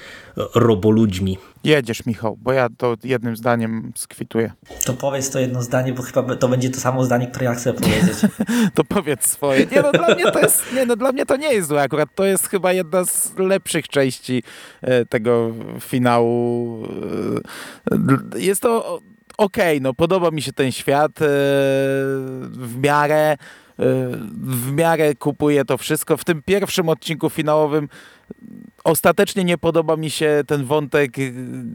S1: roboludźmi.
S3: Jedziesz, Michał, bo ja to jednym zdaniem skwituję.
S2: To powiedz to jedno zdanie, bo chyba to będzie to samo zdanie, które ja chcę powiedzieć.
S3: to powiedz swoje. Nie no, dla mnie to jest, nie no, dla mnie to nie jest złe akurat. To jest chyba jedna z lepszych części e, tego finału. E, jest to okej, okay, no podoba mi się ten świat e, w miarę w miarę kupuję to wszystko. W tym pierwszym odcinku finałowym ostatecznie nie podoba mi się ten wątek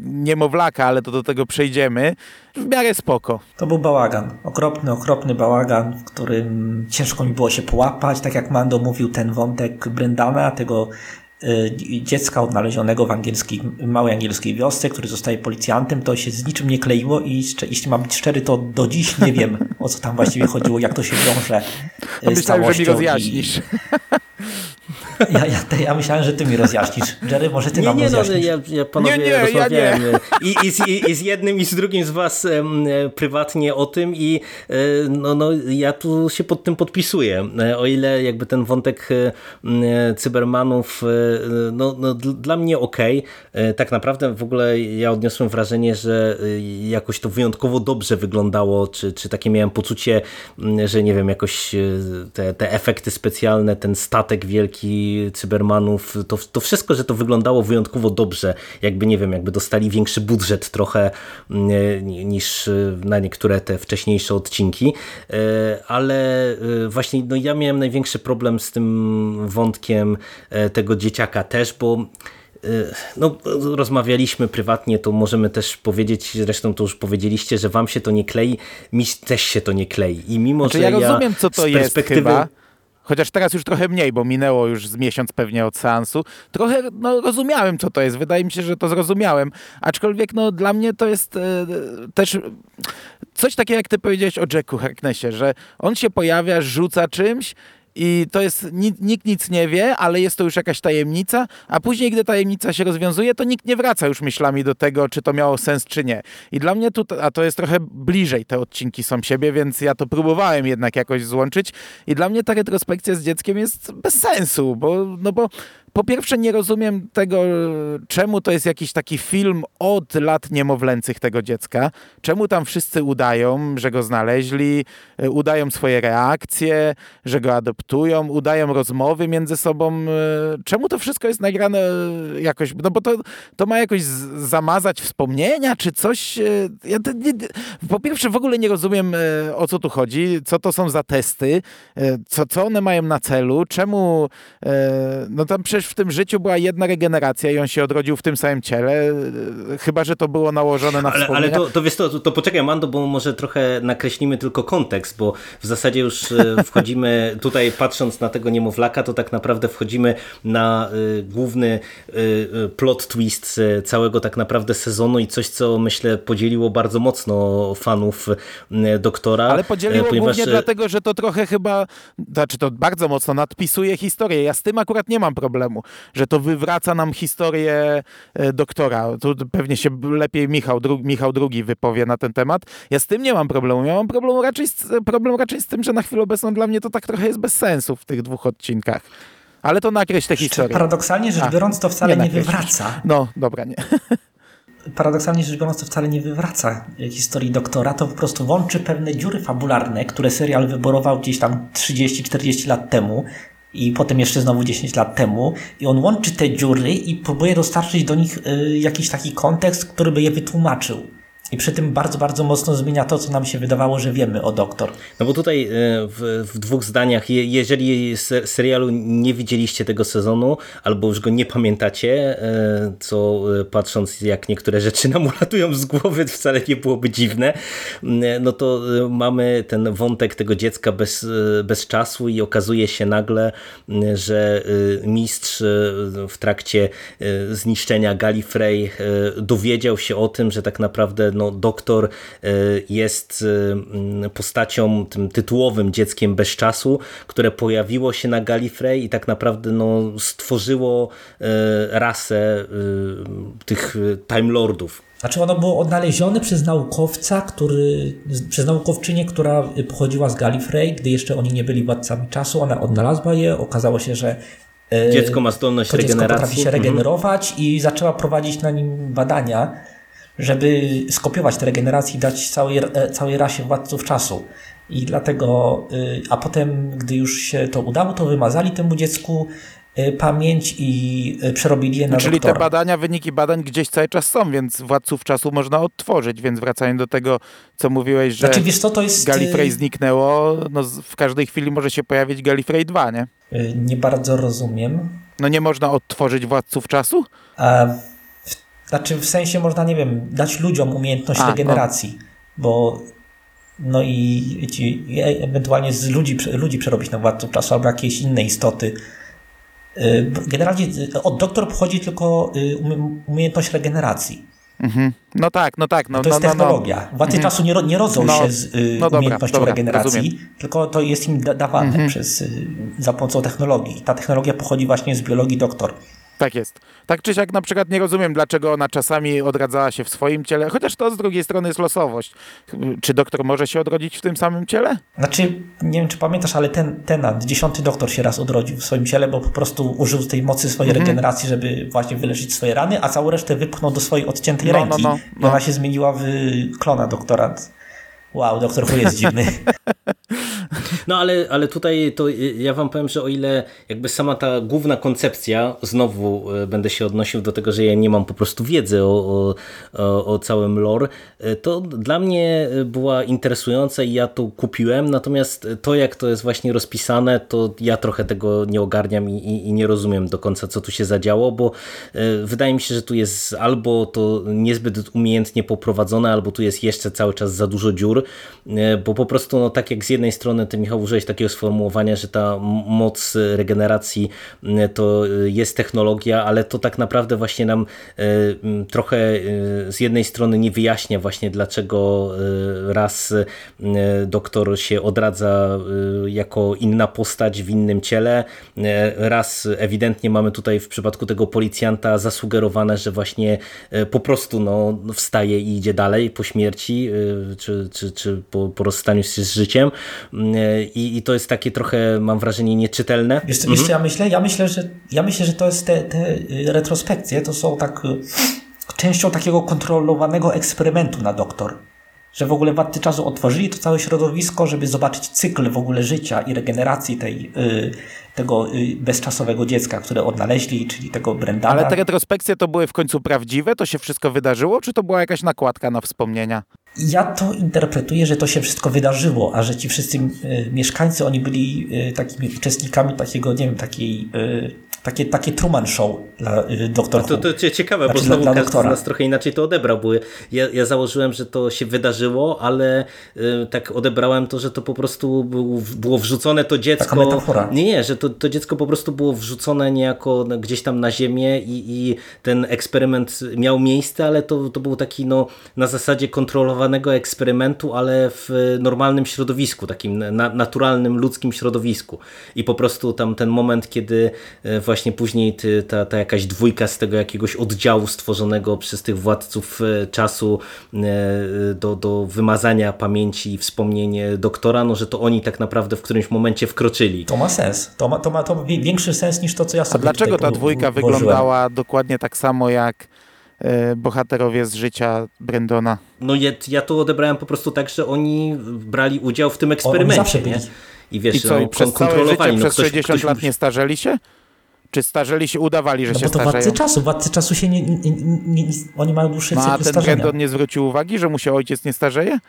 S3: niemowlaka, ale to do tego przejdziemy. W miarę spoko.
S2: To był bałagan. Okropny, okropny bałagan, w którym ciężko mi było się połapać. Tak jak Mando mówił, ten wątek Brendana, tego Y, dziecka odnalezionego w angielskiej, małej angielskiej wiosce, który zostaje policjantem, to się z niczym nie kleiło i jeśli mam być szczery, to do dziś nie wiem, o co tam właściwie chodziło, jak to się wiąże
S3: no z Myślałem, że mi rozjaśnisz. I...
S2: Ja, ja, ja, myślałem, że ty mi rozjaśnisz. Jerry, może ty
S1: nie,
S2: nam
S1: nie,
S2: no, rozjaśnisz.
S1: No, ja, ja panowie nie, nie, rozmawiałem ja nie. I, i, z, i, z jednym i z drugim z was e, prywatnie o tym i e, no, no, ja tu się pod tym podpisuję. E, o ile jakby ten wątek cybermanów no, no, dla mnie ok. Tak naprawdę w ogóle ja odniosłem wrażenie, że jakoś to wyjątkowo dobrze wyglądało, czy, czy takie miałem poczucie, że nie wiem, jakoś te, te efekty specjalne, ten statek wielki cybermanów, to, to wszystko, że to wyglądało wyjątkowo dobrze, jakby nie wiem, jakby dostali większy budżet trochę mm, niż y, na niektóre te wcześniejsze odcinki, y, ale właśnie no ja miałem największy problem z tym wątkiem tego dzieciaka też, bo no, rozmawialiśmy prywatnie, to możemy też powiedzieć, zresztą to już powiedzieliście, że wam się to nie klei, mi też się to nie klei. I mimo,
S3: znaczy,
S1: że
S3: ja rozumiem, co to jest chyba, chociaż teraz już trochę mniej, bo minęło już z miesiąc pewnie od seansu, trochę no, rozumiałem, co to jest. Wydaje mi się, że to zrozumiałem. Aczkolwiek no, dla mnie to jest e, też coś takiego, jak ty powiedziałeś o Jacku Harknessie, że on się pojawia, rzuca czymś i to jest, nikt nic nie wie, ale jest to już jakaś tajemnica, a później, gdy tajemnica się rozwiązuje, to nikt nie wraca już myślami do tego, czy to miało sens, czy nie. I dla mnie tu, a to jest trochę bliżej te odcinki są siebie, więc ja to próbowałem jednak jakoś złączyć i dla mnie ta retrospekcja z dzieckiem jest bez sensu, bo, no bo po pierwsze nie rozumiem tego, czemu to jest jakiś taki film od lat niemowlęcych tego dziecka. Czemu tam wszyscy udają, że go znaleźli, e, udają swoje reakcje, że go adoptują, udają rozmowy między sobą. E, czemu to wszystko jest nagrane jakoś, no bo to, to ma jakoś zamazać wspomnienia, czy coś. E, ja nie, po pierwsze w ogóle nie rozumiem, o co tu chodzi, co to są za testy, co, co one mają na celu, czemu, no tam przecież w tym życiu była jedna regeneracja i on się odrodził w tym samym ciele, chyba, że to było nałożone na
S1: Ale, ale to, to wiesz, to, to poczekaj Mando, bo może trochę nakreślimy tylko kontekst, bo w zasadzie już e, wchodzimy tutaj patrząc na tego niemowlaka, to tak naprawdę wchodzimy na y, główny y, plot twist całego tak naprawdę sezonu i coś, co myślę podzieliło bardzo mocno fanów y, Doktora.
S3: Ale podzieliło ponieważ... głównie dlatego, że to trochę chyba, znaczy to bardzo mocno nadpisuje historię. Ja z tym akurat nie mam problemu że to wywraca nam historię e, doktora. Tu pewnie się lepiej Michał, dru, Michał II wypowie na ten temat. Ja z tym nie mam problemu. Ja mam problem raczej, z, problem raczej z tym, że na chwilę obecną dla mnie to tak trochę jest bez sensu w tych dwóch odcinkach. Ale to nakreśl tę historię.
S2: Paradoksalnie rzecz biorąc, to wcale nie, nie wywraca.
S3: No, dobra, nie.
S2: paradoksalnie rzecz biorąc to wcale nie wywraca historii doktora, to po prostu łączy pewne dziury fabularne, które serial wyborował gdzieś tam 30-40 lat temu i potem jeszcze znowu 10 lat temu i on łączy te dziury i próbuje dostarczyć do nich y, jakiś taki kontekst, który by je wytłumaczył. I przy tym bardzo, bardzo mocno zmienia to, co nam się wydawało, że wiemy o doktor.
S1: No bo tutaj e, w, w dwóch zdaniach, jeżeli serialu nie widzieliście tego sezonu, albo już go nie pamiętacie, e, co e, patrząc jak niektóre rzeczy nam ulatują z głowy, wcale nie byłoby dziwne, no to mamy ten wątek tego dziecka bez, bez czasu i okazuje się nagle, że mistrz w trakcie zniszczenia Gallifrey dowiedział się o tym, że tak naprawdę no, doktor e, jest e, postacią, tym tytułowym dzieckiem bez czasu, które pojawiło się na Gallifrey i tak naprawdę no, stworzyło e, rasę tych Time Lordów.
S2: Znaczy ono było odnalezione przez naukowca, który, przez naukowczynię, która pochodziła z Gallifrey, gdy jeszcze oni nie byli władcami czasu, ona odnalazła je, okazało się, że
S1: dziecko ma zdolność
S2: to
S1: regeneracji.
S2: Dziecko potrafi się
S1: mhm.
S2: regenerować mhm. i zaczęła prowadzić na nim badania żeby skopiować te regeneracje i dać całej, e, całej rasie władców czasu. I dlatego, y, a potem, gdy już się to udało, to wymazali temu dziecku y, pamięć i y, przerobili je na
S3: Czyli
S2: doktora.
S3: te badania, wyniki badań gdzieś cały czas są, więc władców czasu można odtworzyć, więc wracając do tego, co mówiłeś, że
S2: znaczy, wiesz co, to jest...
S3: Gallifrey zniknęło, no w każdej chwili może się pojawić Gallifrey 2, nie?
S2: Nie bardzo rozumiem.
S3: No nie można odtworzyć władców czasu?
S2: A znaczy w sensie można, nie wiem, dać ludziom umiejętność A, regeneracji, no. bo no i ci, ewentualnie z ludzi, ludzi przerobić na władców czasu albo jakieś inne istoty. Y, generalnie y, od doktor pochodzi tylko y, umiejętność regeneracji.
S3: Mhm. No tak, no tak. No,
S2: to jest
S3: no,
S2: technologia. No, no. Władcy mhm. czasu nie, nie rodzą no, się z y, no umiejętnością dobra, regeneracji, rozumiem. tylko to jest im da dawane mhm. przez, y, za pomocą technologii. Ta technologia pochodzi właśnie z biologii doktor.
S3: Tak jest. Tak czy siak na przykład nie rozumiem, dlaczego ona czasami odradzała się w swoim ciele, chociaż to z drugiej strony jest losowość. Czy doktor może się odrodzić w tym samym ciele?
S2: Znaczy, nie wiem czy pamiętasz, ale ten, ten dziesiąty doktor się raz odrodził w swoim ciele, bo po prostu użył tej mocy swojej mhm. regeneracji, żeby właśnie wyleczyć swoje rany, a całą resztę wypchnął do swojej odciętej no, no ręki. No, no, no. I ona się zmieniła w klona doktora. Wow, doktor Who jest dziwny.
S1: No ale, ale tutaj to ja wam powiem, że o ile jakby sama ta główna koncepcja, znowu e, będę się odnosił do tego, że ja nie mam po prostu wiedzy o, o, o całym lore, e, to dla mnie była interesująca i ja to kupiłem, natomiast to jak to jest właśnie rozpisane, to ja trochę tego nie ogarniam i, i, i nie rozumiem do końca, co tu się zadziało, bo e, wydaje mi się, że tu jest albo to niezbyt umiejętnie poprowadzone, albo tu jest jeszcze cały czas za dużo dziur, bo po prostu no, tak jak z jednej strony ty Michał użyłeś takiego sformułowania, że ta moc regeneracji mm, to y, jest technologia, ale to tak naprawdę właśnie nam y, trochę y, z jednej strony nie wyjaśnia właśnie dlaczego raz doktor się odradza jako inna postać w innym ciele, raz ewidentnie mamy tutaj w przypadku tego policjanta zasugerowane, że właśnie po prostu no, wstaje i idzie dalej po śmierci, czy, czy, czy po, po rozstaniu się z życiem i, i to jest takie trochę, mam wrażenie, nieczytelne.
S2: Wiesz, mhm. wiesz ja myślę? Ja myślę, że, ja myślę, że to jest te, te y, retrospekcje, to są tak y, częścią takiego kontrolowanego eksperymentu na doktor że w ogóle władcy czasu otworzyli to całe środowisko, żeby zobaczyć cykl w ogóle życia i regeneracji tej, y, tego y, bezczasowego dziecka, które odnaleźli, czyli tego Brendana.
S3: Ale te retrospekcje to były w końcu prawdziwe? To się wszystko wydarzyło? Czy to była jakaś nakładka na wspomnienia?
S2: Ja to interpretuję, że to się wszystko wydarzyło, a że ci wszyscy y, mieszkańcy, oni byli takimi uczestnikami takiego, nie wiem, takiej takie, takie Truman Show dla y, doktora.
S1: To, to ciekawe, znaczy, bo znowu dla, dla każdy z nas trochę inaczej to odebrał, bo ja, ja założyłem, że to się wydarzyło, ale y, tak odebrałem to, że to po prostu był, było wrzucone to dziecko. Nie, nie, że to, to dziecko po prostu było wrzucone niejako gdzieś tam na ziemię i, i ten eksperyment miał miejsce, ale to, to był taki no, na zasadzie kontrolowanego eksperymentu, ale w normalnym środowisku, takim na, naturalnym, ludzkim środowisku. I po prostu tam ten moment, kiedy właśnie y, właśnie później ty, ta, ta jakaś dwójka z tego jakiegoś oddziału stworzonego przez tych władców e, czasu e, do, do wymazania pamięci i wspomnienie doktora, no że to oni tak naprawdę w którymś momencie wkroczyli.
S2: To ma sens. To ma, to ma to większy sens niż to, co ja sobie
S3: A dlaczego ta dwójka wyglądała dokładnie tak samo jak e, bohaterowie z życia Brendona.
S1: No ja, ja to odebrałem po prostu tak, że oni brali udział w tym eksperymencie,
S2: byli.
S1: I wiesz,
S3: I co, i
S1: no,
S3: przez całe
S1: kontrolowali.
S3: życie,
S1: no,
S3: przez
S1: ktoś,
S3: 60
S1: ktoś
S3: lat nie starzeli się? Czy starzeli się, udawali, że
S2: No
S3: się
S2: bo to
S3: starzeją?
S2: władcy czasu. Władcy czasu się nie, nie, nie, nie, oni mają dłuższy
S3: No a
S2: cykl
S3: ten
S2: starzenia.
S3: Brandon nie zwrócił uwagi, że mu się ojciec nie starzeje?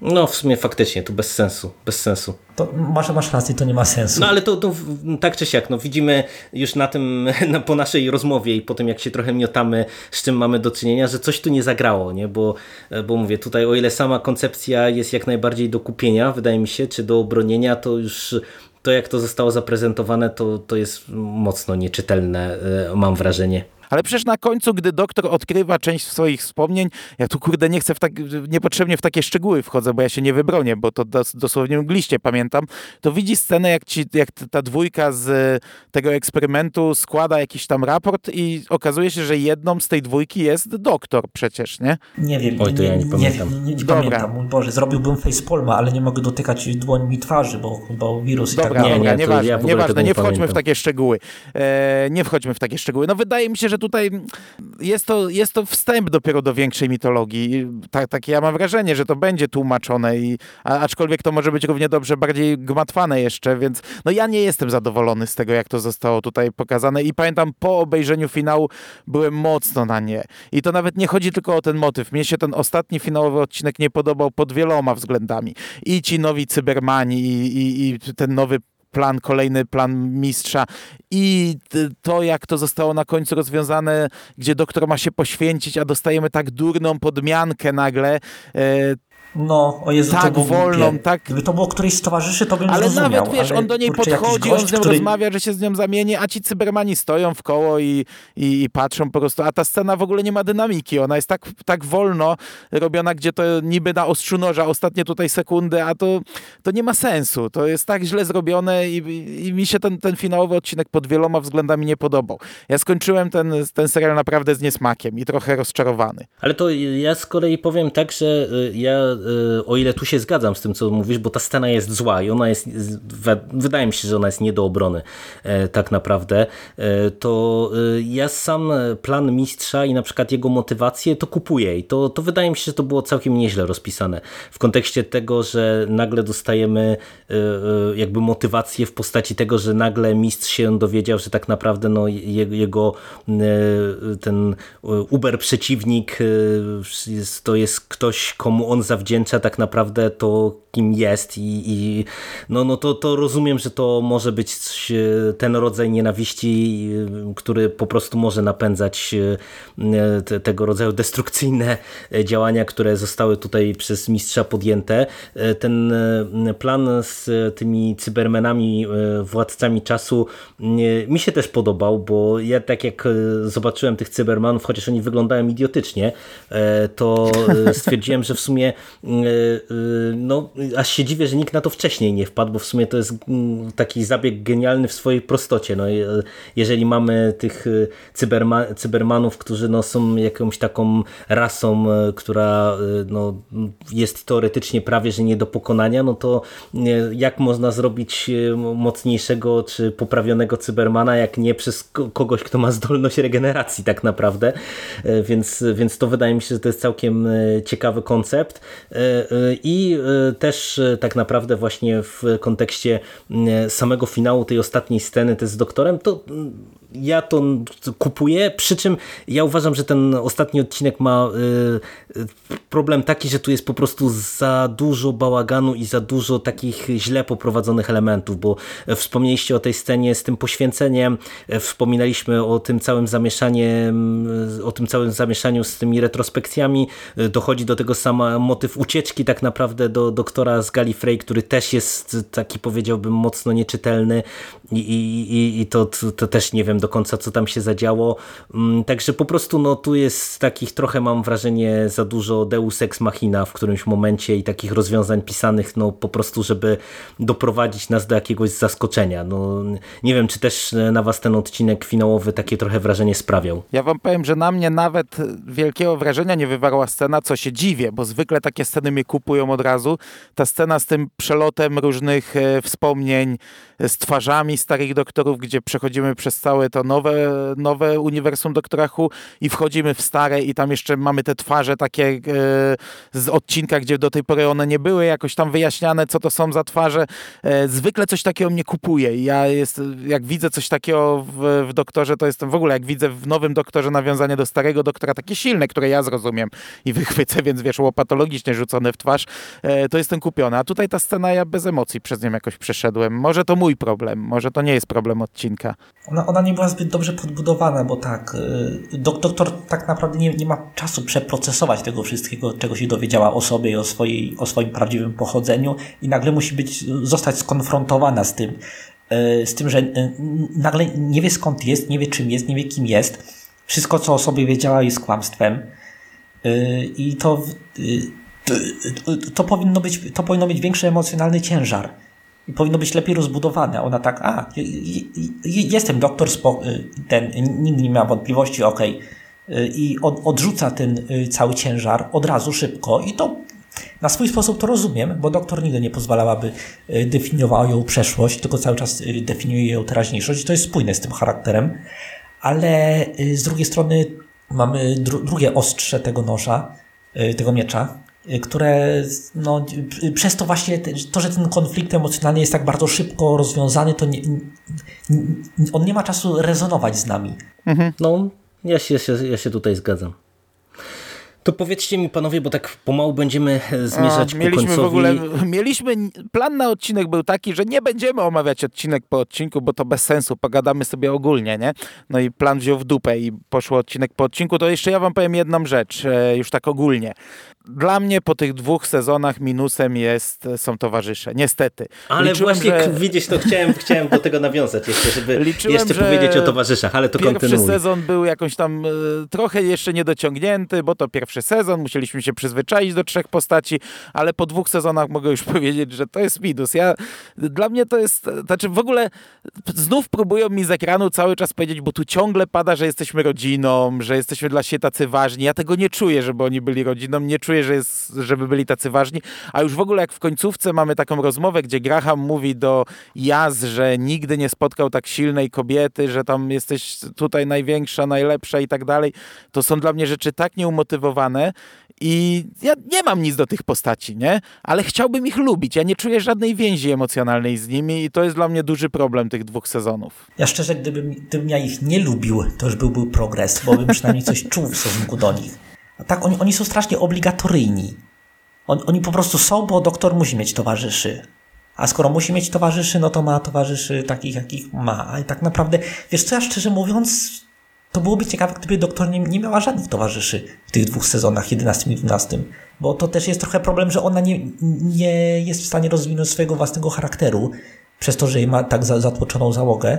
S1: No w sumie faktycznie, to bez sensu, bez sensu.
S2: To masz, masz rację, to nie ma sensu.
S1: No ale to, to tak czy siak, no widzimy już na tym, na, po naszej rozmowie i po tym jak się trochę miotamy, z czym mamy do czynienia, że coś tu nie zagrało, nie? Bo, bo mówię, tutaj o ile sama koncepcja jest jak najbardziej do kupienia, wydaje mi się, czy do obronienia, to już to jak to zostało zaprezentowane, to, to jest mocno nieczytelne, e, mam wrażenie.
S3: Ale przecież na końcu, gdy doktor odkrywa część swoich wspomnień, ja tu kurde nie chcę w tak, niepotrzebnie w takie szczegóły wchodzę, bo ja się nie wybronię, bo to dos, dosłownie mgliście pamiętam, to widzi scenę, jak, ci, jak ta dwójka z tego eksperymentu składa jakiś tam raport i okazuje się, że jedną z tej dwójki jest doktor przecież, nie?
S2: Nie wiem,
S1: Oj, to ja nie pamiętam.
S2: Nie, nie, nie
S3: Dobra.
S2: pamiętam, mój Boże, zrobiłbym facepalma, ale nie mogę dotykać dłońmi twarzy, bo chyba wirus
S3: Dobra,
S2: i tak
S1: Nie, nie, ja tego nie
S3: nie wchodźmy
S1: pamiętam.
S3: w takie szczegóły. E, nie wchodźmy w takie szczegóły. No wydaje mi się, że tutaj jest to, jest to wstęp dopiero do większej mitologii. Tak, takie ja mam wrażenie, że to będzie tłumaczone, i, a, aczkolwiek to może być równie dobrze bardziej gmatwane jeszcze, więc no ja nie jestem zadowolony z tego, jak to zostało tutaj pokazane i pamiętam po obejrzeniu finału byłem mocno na nie. I to nawet nie chodzi tylko o ten motyw. Mnie się ten ostatni finałowy odcinek nie podobał pod wieloma względami. I ci nowi cybermani, i, i, i ten nowy plan, kolejny plan mistrza i to, jak to zostało na końcu rozwiązane, gdzie doktor ma się poświęcić, a dostajemy tak durną podmiankę nagle.
S2: No, o Jezu,
S3: Tak
S2: to było
S3: wolną,
S2: głupie.
S3: tak-
S2: Gdyby to było któryś z towarzyszy, to bym
S3: ale
S2: zrozumiał.
S3: nawet, wiesz,
S2: ale,
S3: on do niej
S2: kurczę,
S3: podchodzi, on
S2: gość,
S3: z nią
S2: który...
S3: rozmawia, że się z nią zamieni, a ci cybermani stoją w koło i, i, i patrzą po prostu, a ta scena w ogóle nie ma dynamiki, ona jest tak, tak wolno robiona, gdzie to niby na ostrzu noża, ostatnie tutaj sekundy, a to, to nie ma sensu, to jest tak źle zrobione i, i, mi się ten, ten finałowy odcinek pod wieloma względami nie podobał. Ja skończyłem ten, ten serial naprawdę z niesmakiem i trochę rozczarowany.
S1: Ale to ja z kolei powiem tak, że y, ja o ile tu się zgadzam z tym, co mówisz, bo ta scena jest zła i ona jest, wydaje mi się, że ona jest nie do obrony e, tak naprawdę, e, to y, ja sam plan mistrza i na przykład jego motywację to kupuję i to, to wydaje mi się, że to było całkiem nieźle rozpisane. W kontekście tego, że nagle dostajemy y, y, jakby motywację w postaci tego, że nagle mistrz się dowiedział, że tak naprawdę no, je- jego y, ten uber przeciwnik y, to jest ktoś, komu on zawdzięcza tak naprawdę to, kim jest i, i no, no to, to rozumiem, że to może być e, ten rodzaj nienawiści, y, który po prostu może napędzać y, te, tego rodzaju destrukcyjne e, działania, które zostały tutaj przez mistrza podjęte. E, Ten e, plan z tymi cybermenami, e, władcami czasu mi się też podobał, bo ja tak jak e, zobaczyłem tych cybermanów, chociaż oni wyglądają idiotycznie, e, to e, stwierdziłem, że w sumie e, e, no, aż się dziwię, że nikt na to wcześniej nie wpadł, bo w sumie to jest mm, taki zabieg genialny w swojej prostocie. No, jeżeli mamy tych e, cyberma, cybermanów, którzy no, są jakąś taką rasą, e, która e, no, jest teoretycznie prawie, że nie do pokonania, no to jak można zrobić mocniejszego czy poprawionego cybermana, jak nie przez ko- kogoś, kto ma zdolność regeneracji tak naprawdę, więc, więc to wydaje mi się, że to jest całkiem ciekawy koncept i e, też e, tak naprawdę właśnie w kontekście m, samego finału tej ostatniej sceny też z doktorem, to mm, ja to kupuję, przy czym ja uważam, że ten ostatni odcinek ma y, y, problem taki, że tu jest po prostu za dużo bałaganu i za dużo takich źle poprowadzonych elementów, bo wspomnieliście o tej scenie z tym poświęceniem, e, wspominaliśmy o tym całym zamieszaniem, o tym całym zamieszaniu z tymi retrospekcjami, e, dochodzi do tego sama motyw ucieczki tak naprawdę do doktora z Gallifrey, który też jest taki powiedziałbym mocno nieczytelny i, i, i- to, to też nie wiem do końca co tam się zadziało, Mm, także po prostu no tu jest takich trochę mam wrażenie za dużo deus ex machina w którymś momencie i takich rozwiązań pisanych no po prostu, żeby doprowadzić nas do jakiegoś zaskoczenia. No, nie wiem, czy też na was ten odcinek finałowy takie trochę wrażenie sprawiał.
S3: Ja wam powiem, że na mnie nawet wielkiego wrażenia nie wywarła scena, co się dziwię, bo zwykle takie sceny mnie kupują od razu. Ta scena z tym przelotem różnych e, wspomnień e, z twarzami starych doktorów, gdzie przechodzimy przez całe to nowe, nowe uniwersum Doktora Who i wchodzimy w stare i tam jeszcze mamy te twarze takie e, z odcinka, gdzie do tej pory one nie były jakoś tam wyjaśniane, co to są za twarze. E, zwykle coś takiego mnie kupuje ja jest, jak widzę coś takiego w, w Doktorze, to jestem w ogóle, jak widzę w nowym Doktorze nawiązanie do starego Doktora, takie silne, które ja zrozumiem i wychwycę, więc wiesz, łopatologicznie rzucone w twarz, e, to jestem kupiony. A tutaj ta scena, ja bez emocji przez nią jakoś przeszedłem. Może to mój problem, może to nie jest problem odcinka.
S2: Ona, ona nie była zbyt dobrze podbudowana, bo tak, y, dok, doktor tak naprawdę nie, nie ma czasu przeprocesować tego wszystkiego, czego się dowiedziała o sobie i o, swojej, o swoim prawdziwym pochodzeniu i nagle musi być, zostać skonfrontowana z tym, y, z tym, że y, nagle nie wie skąd jest, nie wie czym jest, nie wie kim jest. Wszystko, co o sobie wiedziała jest kłamstwem. I to, to, to, powinno być, to powinno mieć większy emocjonalny ciężar i powinno być lepiej rozbudowane. Ona tak, a, jestem doktor, ten, nigdy nie miała wątpliwości, ok. I odrzuca ten y, cały ciężar od razu, szybko i to na swój sposób to rozumiem, bo doktor nigdy nie pozwalałaby y, definiować ją przeszłość, tylko cały czas y, definiuje ją teraźniejszość i to jest spójne z tym charakterem. Ale z drugiej strony mamy dru drugie ostrze tego noża, tego miecza, które no, przez to właśnie, to, że ten konflikt emocjonalny jest tak bardzo szybko rozwiązany, to nie, on nie ma czasu rezonować z nami.
S1: Mhm. No, ja się, ja się tutaj zgadzam. To powiedzcie mi panowie, bo tak pomału będziemy zmierzać A,
S3: mieliśmy
S1: ku końcowi.
S3: W ogóle, mieliśmy, plan na odcinek był taki, że nie będziemy omawiać odcinek po odcinku, bo to bez sensu, pogadamy sobie ogólnie, nie? No i plan wziął w dupę i poszło odcinek po odcinku. To jeszcze ja wam powiem jedną rzecz, e, już tak ogólnie dla mnie po tych dwóch sezonach minusem jest, są towarzysze, niestety.
S1: Ale Liczyłem, właśnie że... widzisz, to chciałem, chciałem do tego nawiązać jeszcze, żeby Liczyłem, jeszcze powiedzieć o towarzyszach, ale to
S3: pierwszy
S1: kontynuuj.
S3: sezon był jakoś tam e, trochę jeszcze niedociągnięty, bo to pierwszy sezon, musieliśmy się przyzwyczaić do trzech postaci, ale po dwóch sezonach mogę już powiedzieć, że to jest minus. Ja, dla mnie to jest, znaczy w ogóle znów próbują mi z ekranu cały czas powiedzieć, bo tu ciągle pada, że jesteśmy rodziną, że jesteśmy dla siebie tacy ważni. Ja tego nie czuję, żeby oni byli rodziną, nie czuję, że jest, żeby byli tacy ważni. A już w ogóle jak w końcówce mamy taką rozmowę, gdzie Graham mówi do Jaz, że nigdy nie spotkał tak silnej kobiety, że tam jesteś tutaj największa, najlepsza i tak dalej, to są dla mnie rzeczy tak nieumotywowane i ja nie mam nic do tych postaci, nie? Ale chciałbym ich lubić. Ja nie czuję żadnej więzi emocjonalnej z nimi i to jest dla mnie duży problem tych dwóch sezonów.
S2: Ja szczerze, gdybym, gdybym ja ich nie lubił, to już byłby progres, bo bym przynajmniej coś czuł w stosunku do nich. A tak, oni, oni są strasznie obligatoryjni. On, oni po prostu są, bo doktor musi mieć towarzyszy. A skoro musi mieć towarzyszy, no to ma towarzyszy takich, jakich ma. I tak naprawdę, wiesz co, ja szczerze mówiąc, to byłoby ciekawe, gdyby doktor nie, nie miała żadnych towarzyszy w tych dwóch sezonach, 11 i 12. Bo to też jest trochę problem, że ona nie, nie jest w stanie rozwinąć swojego własnego charakteru, przez to, że ma tak zatłoczoną załogę.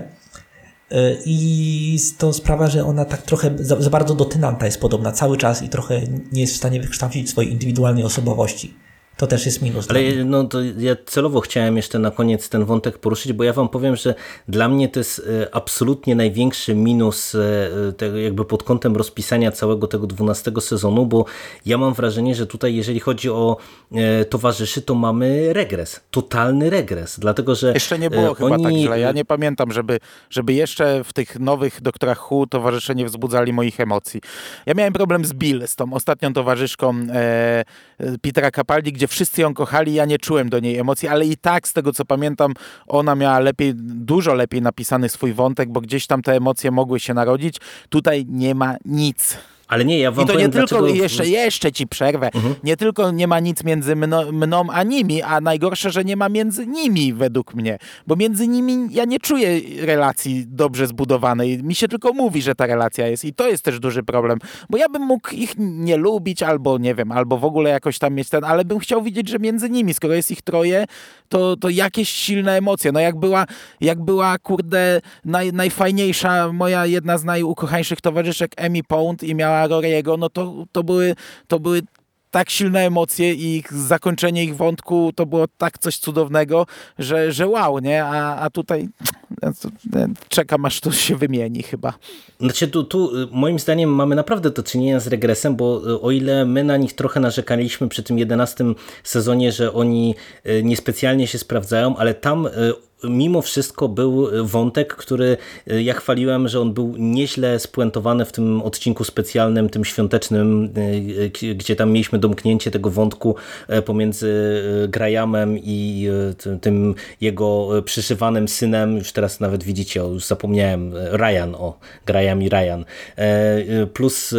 S2: I to sprawa, że ona tak trochę za, za bardzo do Tynanta jest podobna cały czas i trochę nie jest w stanie wykształcić swojej indywidualnej osobowości. To też jest minus.
S1: Ale no, to ja celowo chciałem jeszcze na koniec ten wątek poruszyć, bo ja wam powiem, że dla mnie to jest e, absolutnie największy minus e, tego jakby pod kątem rozpisania całego tego 12 sezonu, bo ja mam wrażenie, że tutaj jeżeli chodzi o e, towarzyszy, to mamy regres, totalny regres, dlatego że
S3: Jeszcze nie było chyba tak źle. Ja nie pamiętam, żeby, żeby jeszcze w tych nowych Doktorach Who towarzysze nie wzbudzali moich emocji. Ja miałem problem z Bill, z tą ostatnią towarzyszką e, Petera Capaldi, gdzie wszyscy ją kochali, ja nie czułem do niej emocji, ale i tak z tego co pamiętam, ona miała lepiej, dużo lepiej napisany swój wątek, bo gdzieś tam te emocje mogły się narodzić. Tutaj nie ma nic.
S1: Ale nie, ja wam
S3: I to
S1: powiem,
S3: nie tylko,
S1: dlaczego...
S3: jeszcze, jeszcze ci przerwę, mhm. nie tylko nie ma nic między mno, mną a nimi, a najgorsze, że nie ma między nimi według mnie, bo między nimi ja nie czuję relacji dobrze zbudowanej. Mi się tylko mówi, że ta relacja jest i to jest też duży problem, bo ja bym mógł ich nie lubić albo nie wiem, albo w ogóle jakoś tam mieć ten, ale bym chciał widzieć, że między nimi, skoro jest ich troje, to, to jakieś silne emocje. No jak była, jak była kurde naj, najfajniejsza, moja jedna z najukochańszych towarzyszek Emi Pound i miała Roriego, no to, to, były, to były tak silne emocje i ich zakończenie ich wątku to było tak coś cudownego, że, że wow, nie? A, a tutaj czekam aż to się wymieni chyba.
S1: Znaczy tu, tu moim zdaniem mamy naprawdę do czynienia z regresem, bo y, o ile my na nich trochę narzekaliśmy przy tym jedenastym sezonie, że oni y, niespecjalnie się sprawdzają, ale tam y, mimo wszystko był wątek, który ja chwaliłem, że on był nieźle spuentowany w tym odcinku specjalnym, tym świątecznym, gdzie tam mieliśmy domknięcie tego wątku pomiędzy Grahamem i tym jego przyszywanym synem, już teraz nawet widzicie, już zapomniałem, Ryan, o, Graham i Ryan. Plus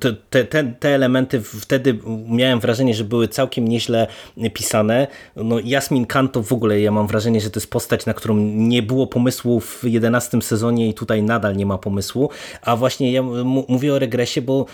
S1: te, te, te elementy wtedy miałem wrażenie, że były całkiem nieźle pisane. No, Jasmin Khan to w ogóle ja mam wrażenie, że to jest postać, na którą nie było pomysłu w 11 sezonie i tutaj nadal nie ma pomysłu. A właśnie ja mówię o regresie, bo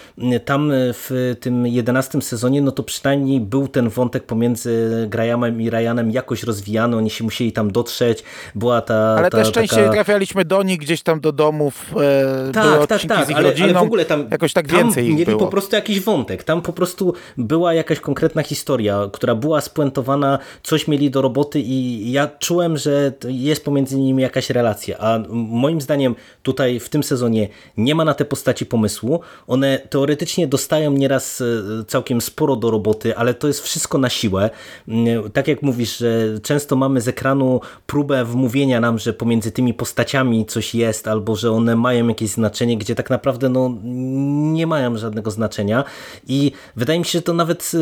S1: tam w tym 11 sezonie, no to przynajmniej był ten wątek pomiędzy Grahamem i Ryanem jakoś rozwijany, oni się musieli tam dotrzeć, była ta...
S3: Ale
S1: ta,
S3: też częściej
S1: taka...
S3: trafialiśmy do nich gdzieś tam do domów, e,
S1: tak,
S3: były
S1: tak, tak,
S3: z ich
S1: ale,
S3: rodziną,
S1: ale w ogóle tam
S3: jakoś tak
S1: tam
S3: więcej ich
S1: mieli
S3: było.
S1: po prostu jakiś wątek, tam po prostu była jakaś konkretna historia, która była spuentowana, coś mieli do roboty i ja czułem, że jest pomiędzy nimi jakaś relacja, a moim zdaniem tutaj w tym sezonie nie ma na te postaci pomysłu, one teoretycznie dostają nieraz e, całkiem sporo do roboty, ale to jest wszystko na siłę. Mm, tak jak mówisz, że często mamy z ekranu próbę wmówienia nam, że pomiędzy tymi postaciami coś jest, albo że one mają jakieś znaczenie, gdzie tak naprawdę no, nie mają żadnego znaczenia i wydaje mi się, że to nawet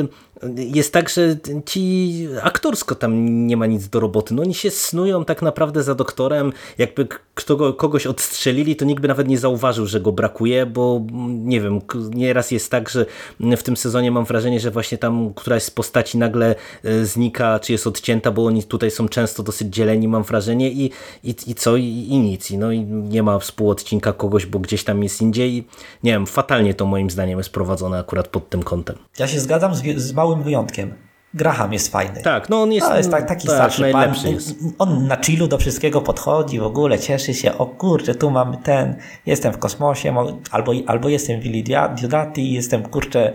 S1: jest tak, że ci aktorsko tam nie ma nic do roboty. No oni się snują tak naprawdę za doktorem. Jakby kto, kogoś odstrzelili, to nikt by nawet nie zauważył, że go brakuje, bo nie wiem, nieraz jest tak, że w tym sezonie mam wrażenie, że właśnie tam któraś z postaci nagle e, znika, czy jest odcięta, bo oni tutaj są często dosyć dzieleni, mam wrażenie i, i, i co, i, i nic. I no i nie ma współodcinka kogoś, bo gdzieś tam jest indziej. Nie wiem, fatalnie to moim zdaniem jest prowadzone akurat pod tym kątem.
S2: Ja się zgadzam z, z małym wyjątkiem. Graham jest fajny.
S1: Tak, no on jest,
S2: no, jest tak, taki
S1: tak,
S2: starszy pan.
S1: Jest.
S2: On na chillu do wszystkiego podchodzi, w ogóle cieszy się, o kurczę, tu mamy ten, jestem w kosmosie, albo, albo jestem w Willi Diodati, jestem, kurczę,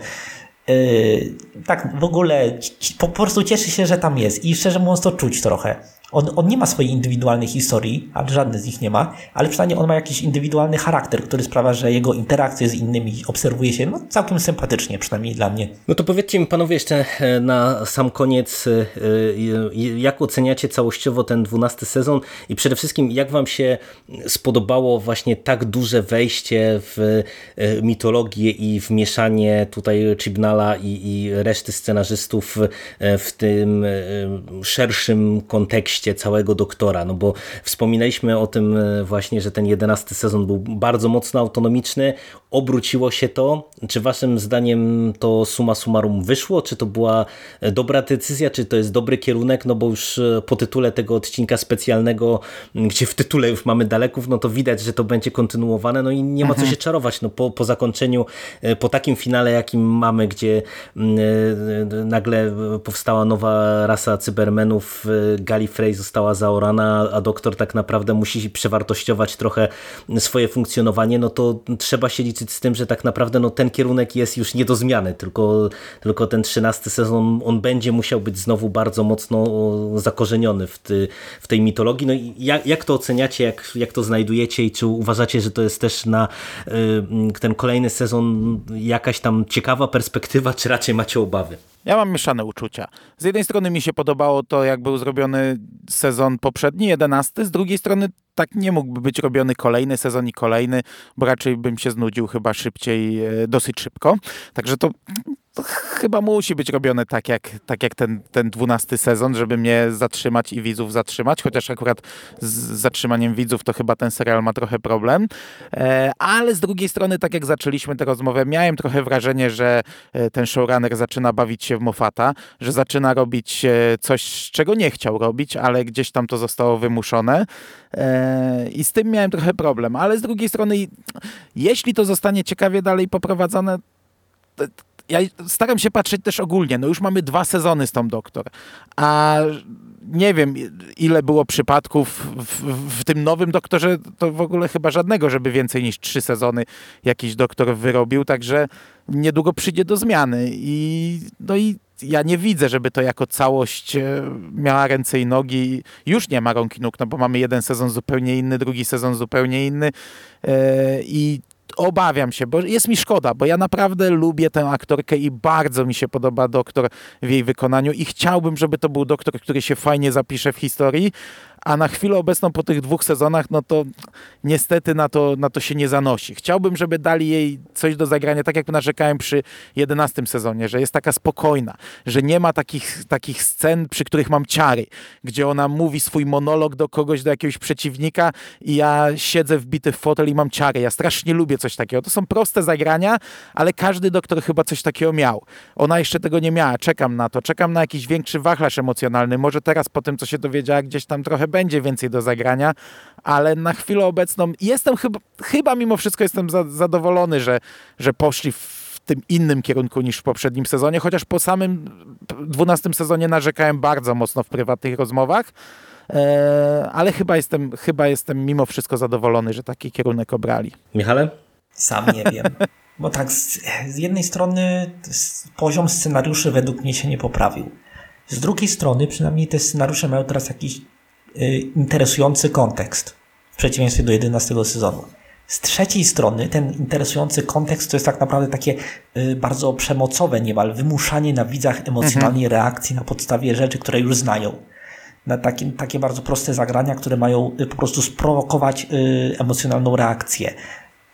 S2: yy, tak w ogóle po, po prostu cieszy się, że tam jest i szczerze mówiąc to czuć trochę. On, on nie ma swojej indywidualnej historii, ale żadny z nich nie ma, ale przynajmniej on ma jakiś indywidualny charakter, który sprawia, że jego interakcje z innymi obserwuje się no, całkiem sympatycznie, przynajmniej dla mnie.
S1: No to powiedzcie mi panowie jeszcze e, na sam koniec, e, e, jak oceniacie całościowo ten dwunasty sezon i przede wszystkim jak wam się spodobało właśnie tak duże wejście w mitologię i wmieszanie tutaj Chibnala i, i reszty scenarzystów w tym szerszym kontekście kontekście całego doktora, no bo wspominaliśmy o tym e, właśnie, że ten jedenasty sezon był bardzo mocno autonomiczny, obróciło się to. Czy waszym zdaniem to suma summarum wyszło? Czy to była e, dobra decyzja? Czy to jest dobry kierunek? No bo już e, po tytule tego odcinka specjalnego, gdzie w tytule już mamy daleków, no to widać, że to będzie kontynuowane, no i nie ma co się czarować. No po, po zakończeniu, po takim finale, jakim mamy, gdzie nagle powstała nowa rasa cybermenów, Gallifrey została zaorana, a doktor tak naprawdę musi przewartościować trochę swoje funkcjonowanie, no to trzeba się liczyć z tym, że tak naprawdę no, ten kierunek jest już nie do zmiany, tylko, tylko ten trzynasty sezon on będzie musiał być znowu bardzo mocno zakorzeniony w, ty, w tej mitologii. No i jak, jak to oceniacie, jak, jak to znajdujecie i czy uważacie, że to jest też na y, ten kolejny sezon jakaś tam ciekawa perspektywa, czy raczej macie obawy?
S3: Ja mam mieszane uczucia. Z jednej strony mi się podobało to, jak był zrobiony sezon poprzedni, jedenasty, z drugiej strony tak nie mógłby być robiony kolejny sezon i kolejny, bo raczej bym się znudził chyba szybciej, e, dosyć szybko. Także to, to chyba musi być robione tak jak, tak jak ten, ten dwunasty sezon, żeby mnie zatrzymać i widzów zatrzymać, chociaż akurat z zatrzymaniem widzów to chyba ten serial ma trochę problem. E, ale z drugiej strony, tak jak zaczęliśmy tę rozmowę, miałem trochę wrażenie, że e, ten showrunner zaczyna bawić się w Mofata, że zaczyna robić coś, czego nie chciał robić, ale gdzieś tam to zostało wymuszone. I z tym miałem trochę problem, ale z drugiej strony, jeśli to zostanie ciekawie dalej poprowadzone, ja staram się patrzeć też ogólnie. No już mamy dwa sezony z tą doktor, a nie wiem, ile było przypadków w, w, tym nowym doktorze, to w ogóle chyba żadnego, żeby więcej niż trzy sezony jakiś doktor wyrobił, także niedługo przyjdzie do zmiany i no i ja nie widzę, żeby to jako całość e, miała ręce i nogi. Już nie ma rąk i nóg, no bo mamy jeden sezon zupełnie inny, drugi sezon zupełnie inny e, i obawiam się, bo jest mi szkoda, bo ja naprawdę lubię tę aktorkę i bardzo mi się podoba doktor w jej wykonaniu i chciałbym, żeby to był doktor, który się fajnie zapisze w historii, a na chwilę obecną po tych dwóch sezonach, no to niestety na to, na to się nie zanosi. Chciałbym, żeby dali jej coś do zagrania, tak jak narzekałem przy 11 sezonie, że jest taka spokojna, że nie ma takich, takich scen, przy których mam ciary, gdzie ona mówi swój monolog do kogoś, do jakiegoś przeciwnika i ja siedzę wbity w fotel i mam ciary. Ja strasznie lubię coś takiego. To są proste zagrania, ale każdy doktor chyba coś takiego miał. Ona jeszcze tego nie miała. Czekam na to. Czekam na jakiś większy wachlarz emocjonalny. Może teraz po tym, co się dowiedziała, gdzieś tam trochę będzie więcej do zagrania, ale na chwilę obecną jestem chyba, chyba mimo wszystko jestem za, zadowolony, że, że poszli w tym innym kierunku niż w poprzednim sezonie, chociaż po samym dwunastym sezonie narzekałem bardzo mocno w prywatnych rozmowach, e, ale chyba jestem, chyba jestem mimo wszystko zadowolony, że taki kierunek obrali.
S1: Michale?
S2: Sam nie wiem. Bo tak z, z jednej strony poziom scenariuszy według mnie się nie poprawił. Z drugiej strony przynajmniej te scenariusze mają teraz jakiś interesujący kontekst w przeciwieństwie do 11 sezonu. Z trzeciej strony ten interesujący kontekst to jest tak naprawdę takie y, bardzo przemocowe niemal wymuszanie na widzach emocjonalnej mhm. reakcji na podstawie rzeczy, które już znają. Na takie, takie bardzo proste zagrania, które mają y, po prostu sprowokować emocjonalną reakcję.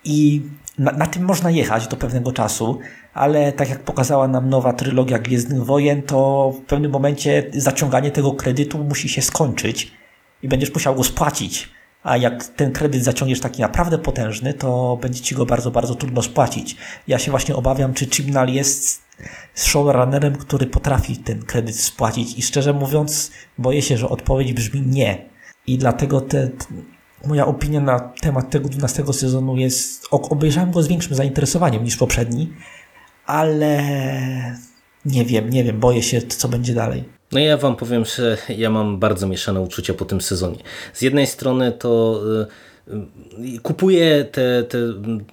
S2: I na, na, tym można jechać do pewnego czasu, ale tak jak pokazała nam nowa trylogia Gwiezdnych Wojen, to w pewnym momencie zaciąganie tego kredytu musi się skończyć i będziesz musiał go spłacić. A jak ten kredyt zaciągniesz taki naprawdę potężny, to będzie ci go bardzo, bardzo trudno spłacić. Ja się właśnie obawiam, czy Chibnall jest showrunnerem, który potrafi ten kredyt spłacić i szczerze mówiąc, boję się, że odpowiedź brzmi nie. I dlatego te, moja opinia na temat tego 12 sezonu jest, obejrzałem go z większym zainteresowaniem niż poprzedni, ale nie wiem, nie wiem, boję się, co będzie dalej.
S1: No ja wam powiem, że ja mam bardzo mieszane uczucia po tym sezonie. Z jednej strony to y, Kupuję te, te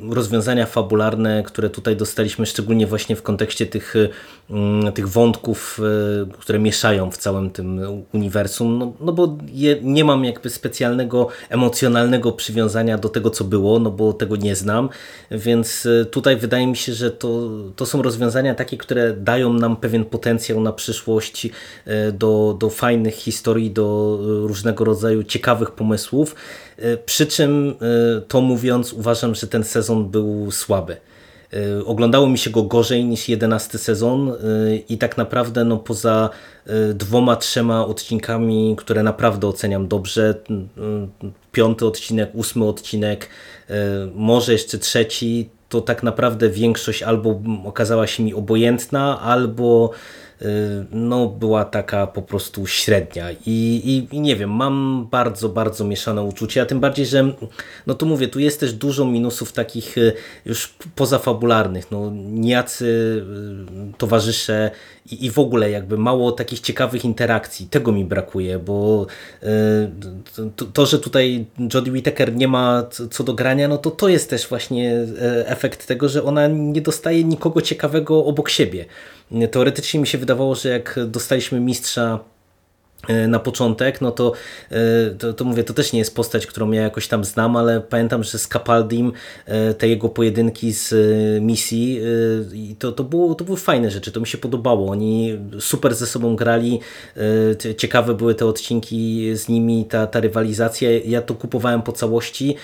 S1: rozwiązania fabularne, które tutaj dostaliśmy, szczególnie właśnie w kontekście tych, mm, tych wątków, e, które mieszają w całym tym uniwersum, no, no bo je, nie mam jakby specjalnego emocjonalnego przywiązania do tego, co było, no bo tego nie znam, więc e, tutaj wydaje mi się, że to, to są rozwiązania takie, które dają nam pewien potencjał na przyszłość e, do, do fajnych historii, do różnego rodzaju ciekawych pomysłów, przy czym e, to mówiąc, uważam, że ten sezon był słaby. E, oglądało mi się go gorzej niż jedenasty sezon e, i tak naprawdę no, poza dwoma, trzema odcinkami, które naprawdę oceniam dobrze, piąty odcinek, ósmy odcinek, może jeszcze trzeci, to tak naprawdę większość albo okazała się mi obojętna, albo Y, no, była taka po prostu średnia. I, i, i, nie wiem, mam bardzo, bardzo mieszane uczucia, a tym bardziej, że no tu mówię, tu jest też dużo minusów takich y, już pozafabularnych, no nijacy y, towarzysze i, i w ogóle jakby mało takich ciekawych interakcji, tego mi brakuje, bo to, to, że tutaj Jodie Whittaker nie ma co do grania, no to to jest też właśnie efekt tego, że ona nie dostaje nikogo ciekawego obok siebie. Teoretycznie mi się wydawało, że jak dostaliśmy mistrza e, na początek, no to, e, to, to, mówię, to też nie jest postać, którą ja jakoś tam znam, ale pamiętam, że z Capaldim e, te jego pojedynki z misji to, to, było, to były fajne rzeczy, to mi się podobało. Oni super ze sobą grali, ciekawe były te odcinki z nimi, ta, ta rywalizacja. Ja to kupowałem po całości.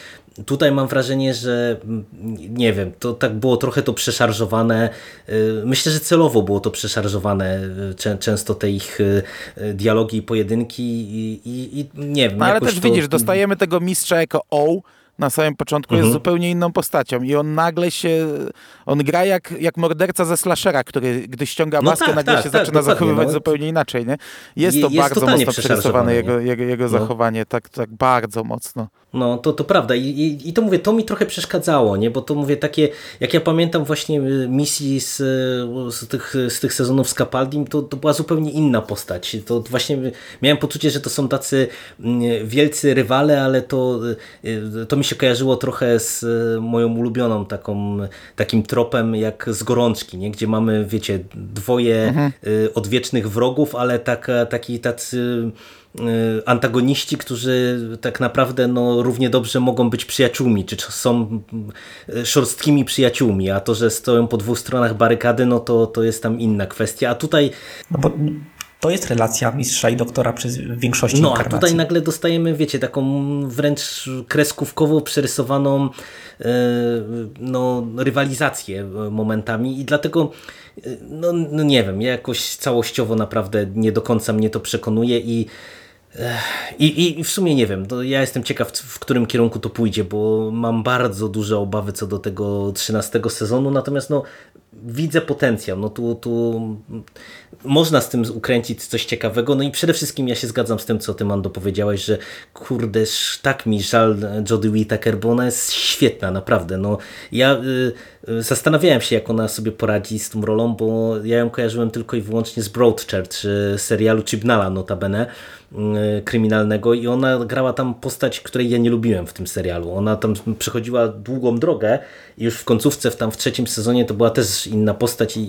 S1: Tutaj mam wrażenie, że mm, nie wiem, to tak było trochę to przeszarżowane. Y, myślę, że celowo było to przeszarżowane y, często te ich y, dialogi i pojedynki i, i, i nie wiem.
S3: No, ale też to... widzisz, dostajemy tego mistrza jako O, na samym początku mhm. jest zupełnie inną postacią i on nagle się, on gra jak, jak morderca ze slashera, który gdy ściąga maskę, no tak, nagle tak, się tak, zaczyna zachowywać no. zupełnie inaczej, nie? Jest to jest bardzo mocno przerysowane jego, jego, jego no. zachowanie, tak, tak bardzo mocno.
S1: No, to, to prawda I, i, i to mówię, to mi trochę przeszkadzało, nie? Bo to mówię takie, jak ja pamiętam właśnie y, misji z, z, tych, z tych sezonów z Capaldim, to, to była zupełnie inna postać. To właśnie miałem poczucie, że to są tacy mm, wielcy rywale, ale to, y, to mi się kojarzyło trochę z moją ulubioną taką, takim tropem jak z Gorączki, nie? gdzie mamy, wiecie, dwoje mhm. odwiecznych wrogów, ale tak, taki tacy antagoniści, którzy tak naprawdę no, równie dobrze mogą być przyjaciółmi, czy są szorstkimi przyjaciółmi, a to, że stoją po dwóch stronach barykady, no to, to jest tam inna kwestia. A tutaj...
S2: No bo to jest relacja mistrza i doktora przez większości
S1: No,
S2: inkarnacji.
S1: a tutaj nagle dostajemy, wiecie, taką wręcz kreskówkowo przerysowaną e, no, rywalizację momentami i dlatego e, no, no nie wiem, jakoś całościowo naprawdę nie do końca mnie to przekonuje i i, I w sumie nie wiem, ja jestem ciekaw, w którym kierunku to pójdzie, bo mam bardzo duże obawy co do tego 13 sezonu, natomiast no, widzę potencjał. No tu, tu można z tym ukręcić coś ciekawego. No i przede wszystkim ja się zgadzam z tym, co ty, Mando, powiedziałeś, że kurde, tak mi żal Jodie Whittaker, bo ona jest świetna, naprawdę. No, ja y, y, zastanawiałem się, jak ona sobie poradzi z tą rolą, bo ja ją kojarzyłem tylko i wyłącznie z Broadchurch, y, serialu Chibnala notabene, kryminalnego i ona grała tam postać, której ja nie lubiłem w tym serialu. Ona tam przechodziła długą drogę i już w końcówce, w, tam w trzecim sezonie to była też inna postać i,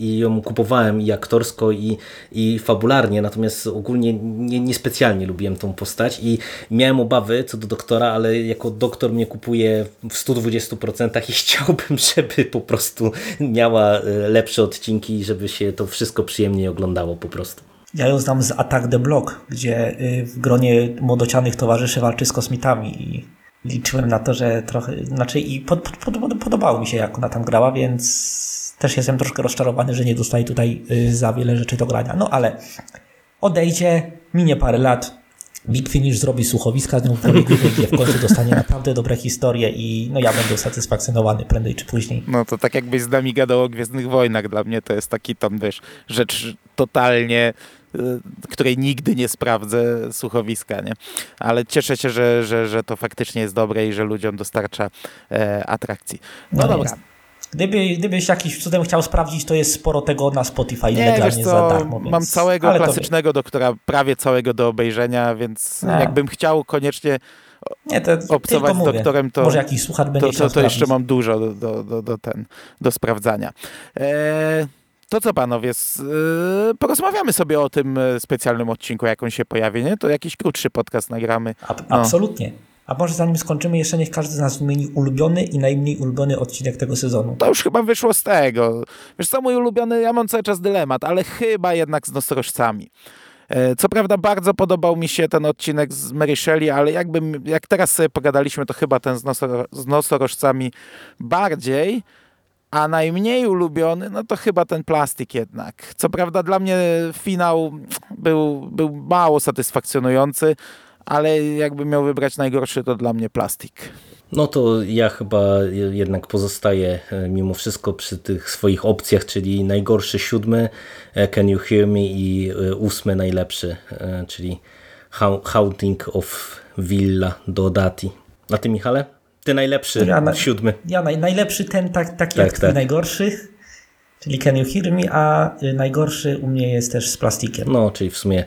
S1: i, ją kupowałem i aktorsko i, i fabularnie, natomiast ogólnie nie, niespecjalnie lubiłem tą postać i miałem obawy co do doktora, ale jako doktor mnie kupuje w 120% i chciałbym, żeby po prostu miała e, lepsze odcinki i żeby się to wszystko przyjemnie oglądało po prostu.
S2: Ja ją znam z Attack the Block, gdzie y, w gronie młodocianych towarzyszy walczy z kosmitami i liczyłem na to, że trochę, znaczy i pod, pod, pod, podobało mi się jak ona tam grała, więc też jestem troszkę rozczarowany, że nie dostaje tutaj y, za wiele rzeczy do grania. No ale odejdzie, minie parę lat, Big Finish zrobi słuchowiska z nią w gdzie w końcu dostanie naprawdę dobre historie i no ja będę usatysfakcjonowany prędzej czy później.
S3: No to tak jakbyś z nami gadał o Gwiezdnych Wojnach. Dla mnie to jest taki tam, wiesz, rzecz totalnie której nigdy nie sprawdzę słuchowiska, nie? Ale cieszę się, że, że, że to faktycznie jest dobre i że ludziom dostarcza e, atrakcji. No, no dobra.
S2: Gdyby, gdybyś jakiś cudem chciał sprawdzić, to jest sporo tego na Spotify nie, legalnie co, za darmo. Więc...
S3: Mam całego klasycznego doktora, prawie całego do obejrzenia, więc jakbym chciał koniecznie nie, to obcować z doktorem, to,
S2: Może jakiś słuchacz będzie
S3: to, to, to jeszcze mam dużo do, do, do, do, ten, do sprawdzania. Eee, to co panowie, yy, porozmawiamy sobie o tym e, specjalnym odcinku, jak on się pojawi, nie? To jakiś krótszy podcast nagramy.
S2: No. Absolutnie. A może zanim skończymy, jeszcze niech każdy z nas wymieni ulubiony i najmniej ulubiony odcinek tego sezonu.
S3: To już chyba wyszło z tego. Wiesz co, mój ulubiony, ja mam cały czas dylemat, ale chyba jednak z nosorożcami. E, co prawda bardzo podobał mi się ten odcinek z Mary Shelley, ale jakbym, jak teraz sobie pogadaliśmy, to chyba ten z, nosoro z nosorożcami bardziej. A najmniej ulubiony, no to chyba ten plastik jednak. Co prawda dla mnie finał był, był mało satysfakcjonujący, ale jakbym miał wybrać najgorszy, to dla mnie plastik.
S1: No to ja chyba jednak pozostaję e, mimo wszystko przy tych swoich opcjach, czyli najgorszy siódmy, e, Can You Hear Me i e, ósmy najlepszy, czyli Haunting of Villa Dodati. A ty Michale? Ty najlepszy, ja na, siódmy.
S2: Ja naj, najlepszy ten, tak, taki tak, jak tak. najgorszych, czyli Can You Hear Me, a y, najgorszy u mnie jest też z plastikiem.
S1: No, czyli w sumie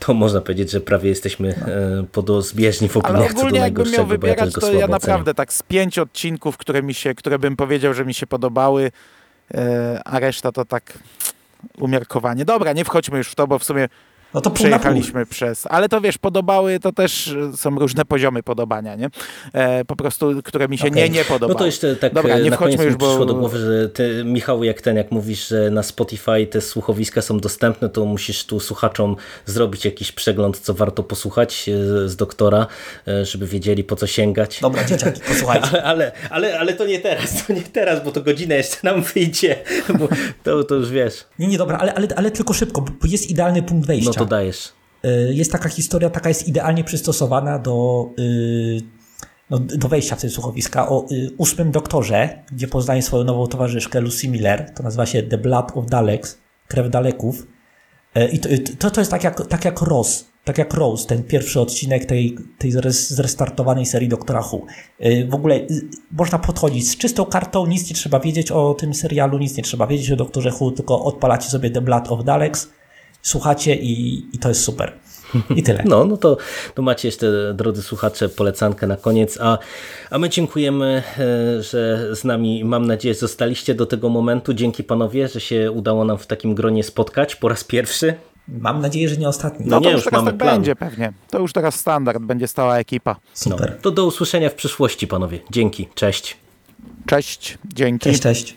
S1: to można powiedzieć, że prawie jesteśmy no. E, podozbieżni w opiniach co do najgorszego, miał wybierać, ja to ja
S3: naprawdę tak z pięć odcinków, które mi się, które bym powiedział, że mi się podobały, e, a reszta to tak umiarkowanie. Dobra, nie wchodźmy już w to, bo w sumie no to przejechaliśmy przez. Ale to wiesz, podobały, to też są różne poziomy podobania, nie? E, po prostu, które mi się okay. nie, nie podobały.
S1: No to jeszcze tak Dobra, nie na wchodźmy już, bo... przyszło do głowy, że ty, Michał, jak ten, jak mówisz, że na Spotify te słuchowiska są dostępne, to musisz tu słuchaczom zrobić jakiś przegląd, co warto posłuchać e, z doktora, e, żeby wiedzieli, po co sięgać.
S2: Dobra, dzieciaki, posłuchajcie.
S1: ale, ale, ale, ale to nie teraz, to nie teraz, bo to godzinę jeszcze nam wyjdzie, bo to, to już wiesz.
S2: Nie, nie, dobra, ale, ale, ale tylko szybko, bo jest idealny punkt wejścia.
S1: No to dajesz.
S2: Y, jest taka historia, taka jest idealnie przystosowana do, y, no, do wejścia w te słuchowiska. O y, ósmym doktorze, gdzie poznaje swoją nową towarzyszkę Lucy Miller, to nazywa się The Blood of Daleks, krew Daleków. I to, to, to jest tak jak, tak jak Rose, tak jak Rose, ten pierwszy odcinek tej, tej zrestartowanej serii Doktora Who. W ogóle można podchodzić z czystą kartą, nic nie trzeba wiedzieć o tym serialu, nic nie trzeba wiedzieć o Doktorze Who, tylko odpalacie sobie The Blood of Daleks, słuchacie i, i to jest super. I tyle.
S1: No, no to, to macie jeszcze, drodzy słuchacze, polecankę na koniec, a, a my dziękujemy, e, że z nami, mam nadzieję, zostaliście do tego momentu. Dzięki panowie, że się udało nam w takim gronie spotkać po raz pierwszy.
S2: Mam nadzieję, że nie ostatni.
S1: No
S3: No
S1: nie,
S3: to
S1: już
S3: już teraz
S1: mamy
S3: tak
S1: plan.
S3: będzie pewnie. To już teraz standard, będzie stała ekipa.
S1: No,
S2: Super.
S1: to do usłyszenia w przyszłości, panowie. Dzięki, cześć.
S3: Cześć, dzięki.
S2: Cześć, cześć.